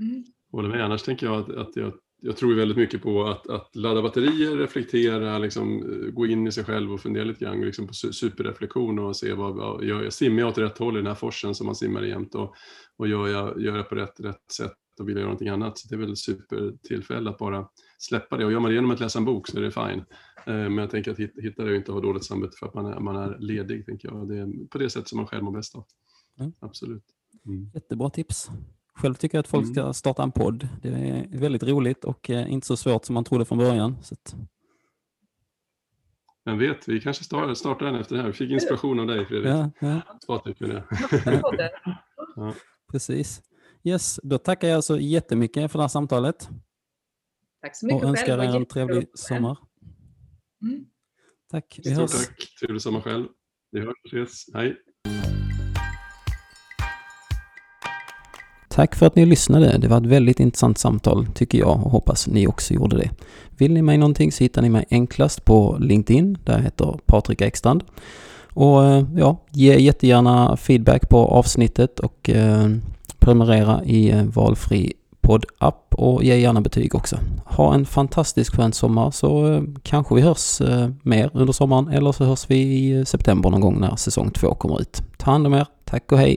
Mm. Håller med. Annars tänker jag att, att jag, jag tror väldigt mycket på att, att ladda batterier, reflektera, liksom, gå in i sig själv och fundera lite grann liksom på superreflektion och se vad, vad gör jag? Simmar jag åt rätt håll i den här forsen som man simmar i jämt och, och gör, jag, gör jag på rätt, rätt sätt och vill jag göra någonting annat. Så det är väl supertillfälle att bara släppa det. Och gör man det genom att läsa en bok så är det fine. Eh, men jag tänker att hitta det och inte ha dåligt samvete för att man är, man är ledig. Tänker jag. Det är på det sätt som man själv mår bäst av. Mm. Absolut. Mm. Jättebra tips. Själv tycker jag att folk ska mm. starta en podd. Det är väldigt roligt och eh, inte så svårt som man trodde från början. Så att... Vem vet, vi kanske startar den efter det här. Vi fick inspiration av dig Fredrik. Ja, ja. Det. ja. Precis. Yes, då tackar jag så jättemycket för det här samtalet. Tack så mycket Och önskar er en trevlig sommar. Mm. Tack, vi hörs. Stort tack, trevlig sommar själv. Vi hörs och ses. Hej. Tack för att ni lyssnade. Det var ett väldigt intressant samtal tycker jag och hoppas ni också gjorde det. Vill ni mig någonting så hittar ni mig enklast på LinkedIn. Där jag heter Patrik Ekstrand. Och eh, ja, ge jättegärna feedback på avsnittet och eh, prenumerera i eh, valfri poddapp och ge gärna betyg också. Ha en fantastisk skön sommar så eh, kanske vi hörs eh, mer under sommaren eller så hörs vi i eh, september någon gång när säsong två kommer ut. Ta hand om er, tack och hej!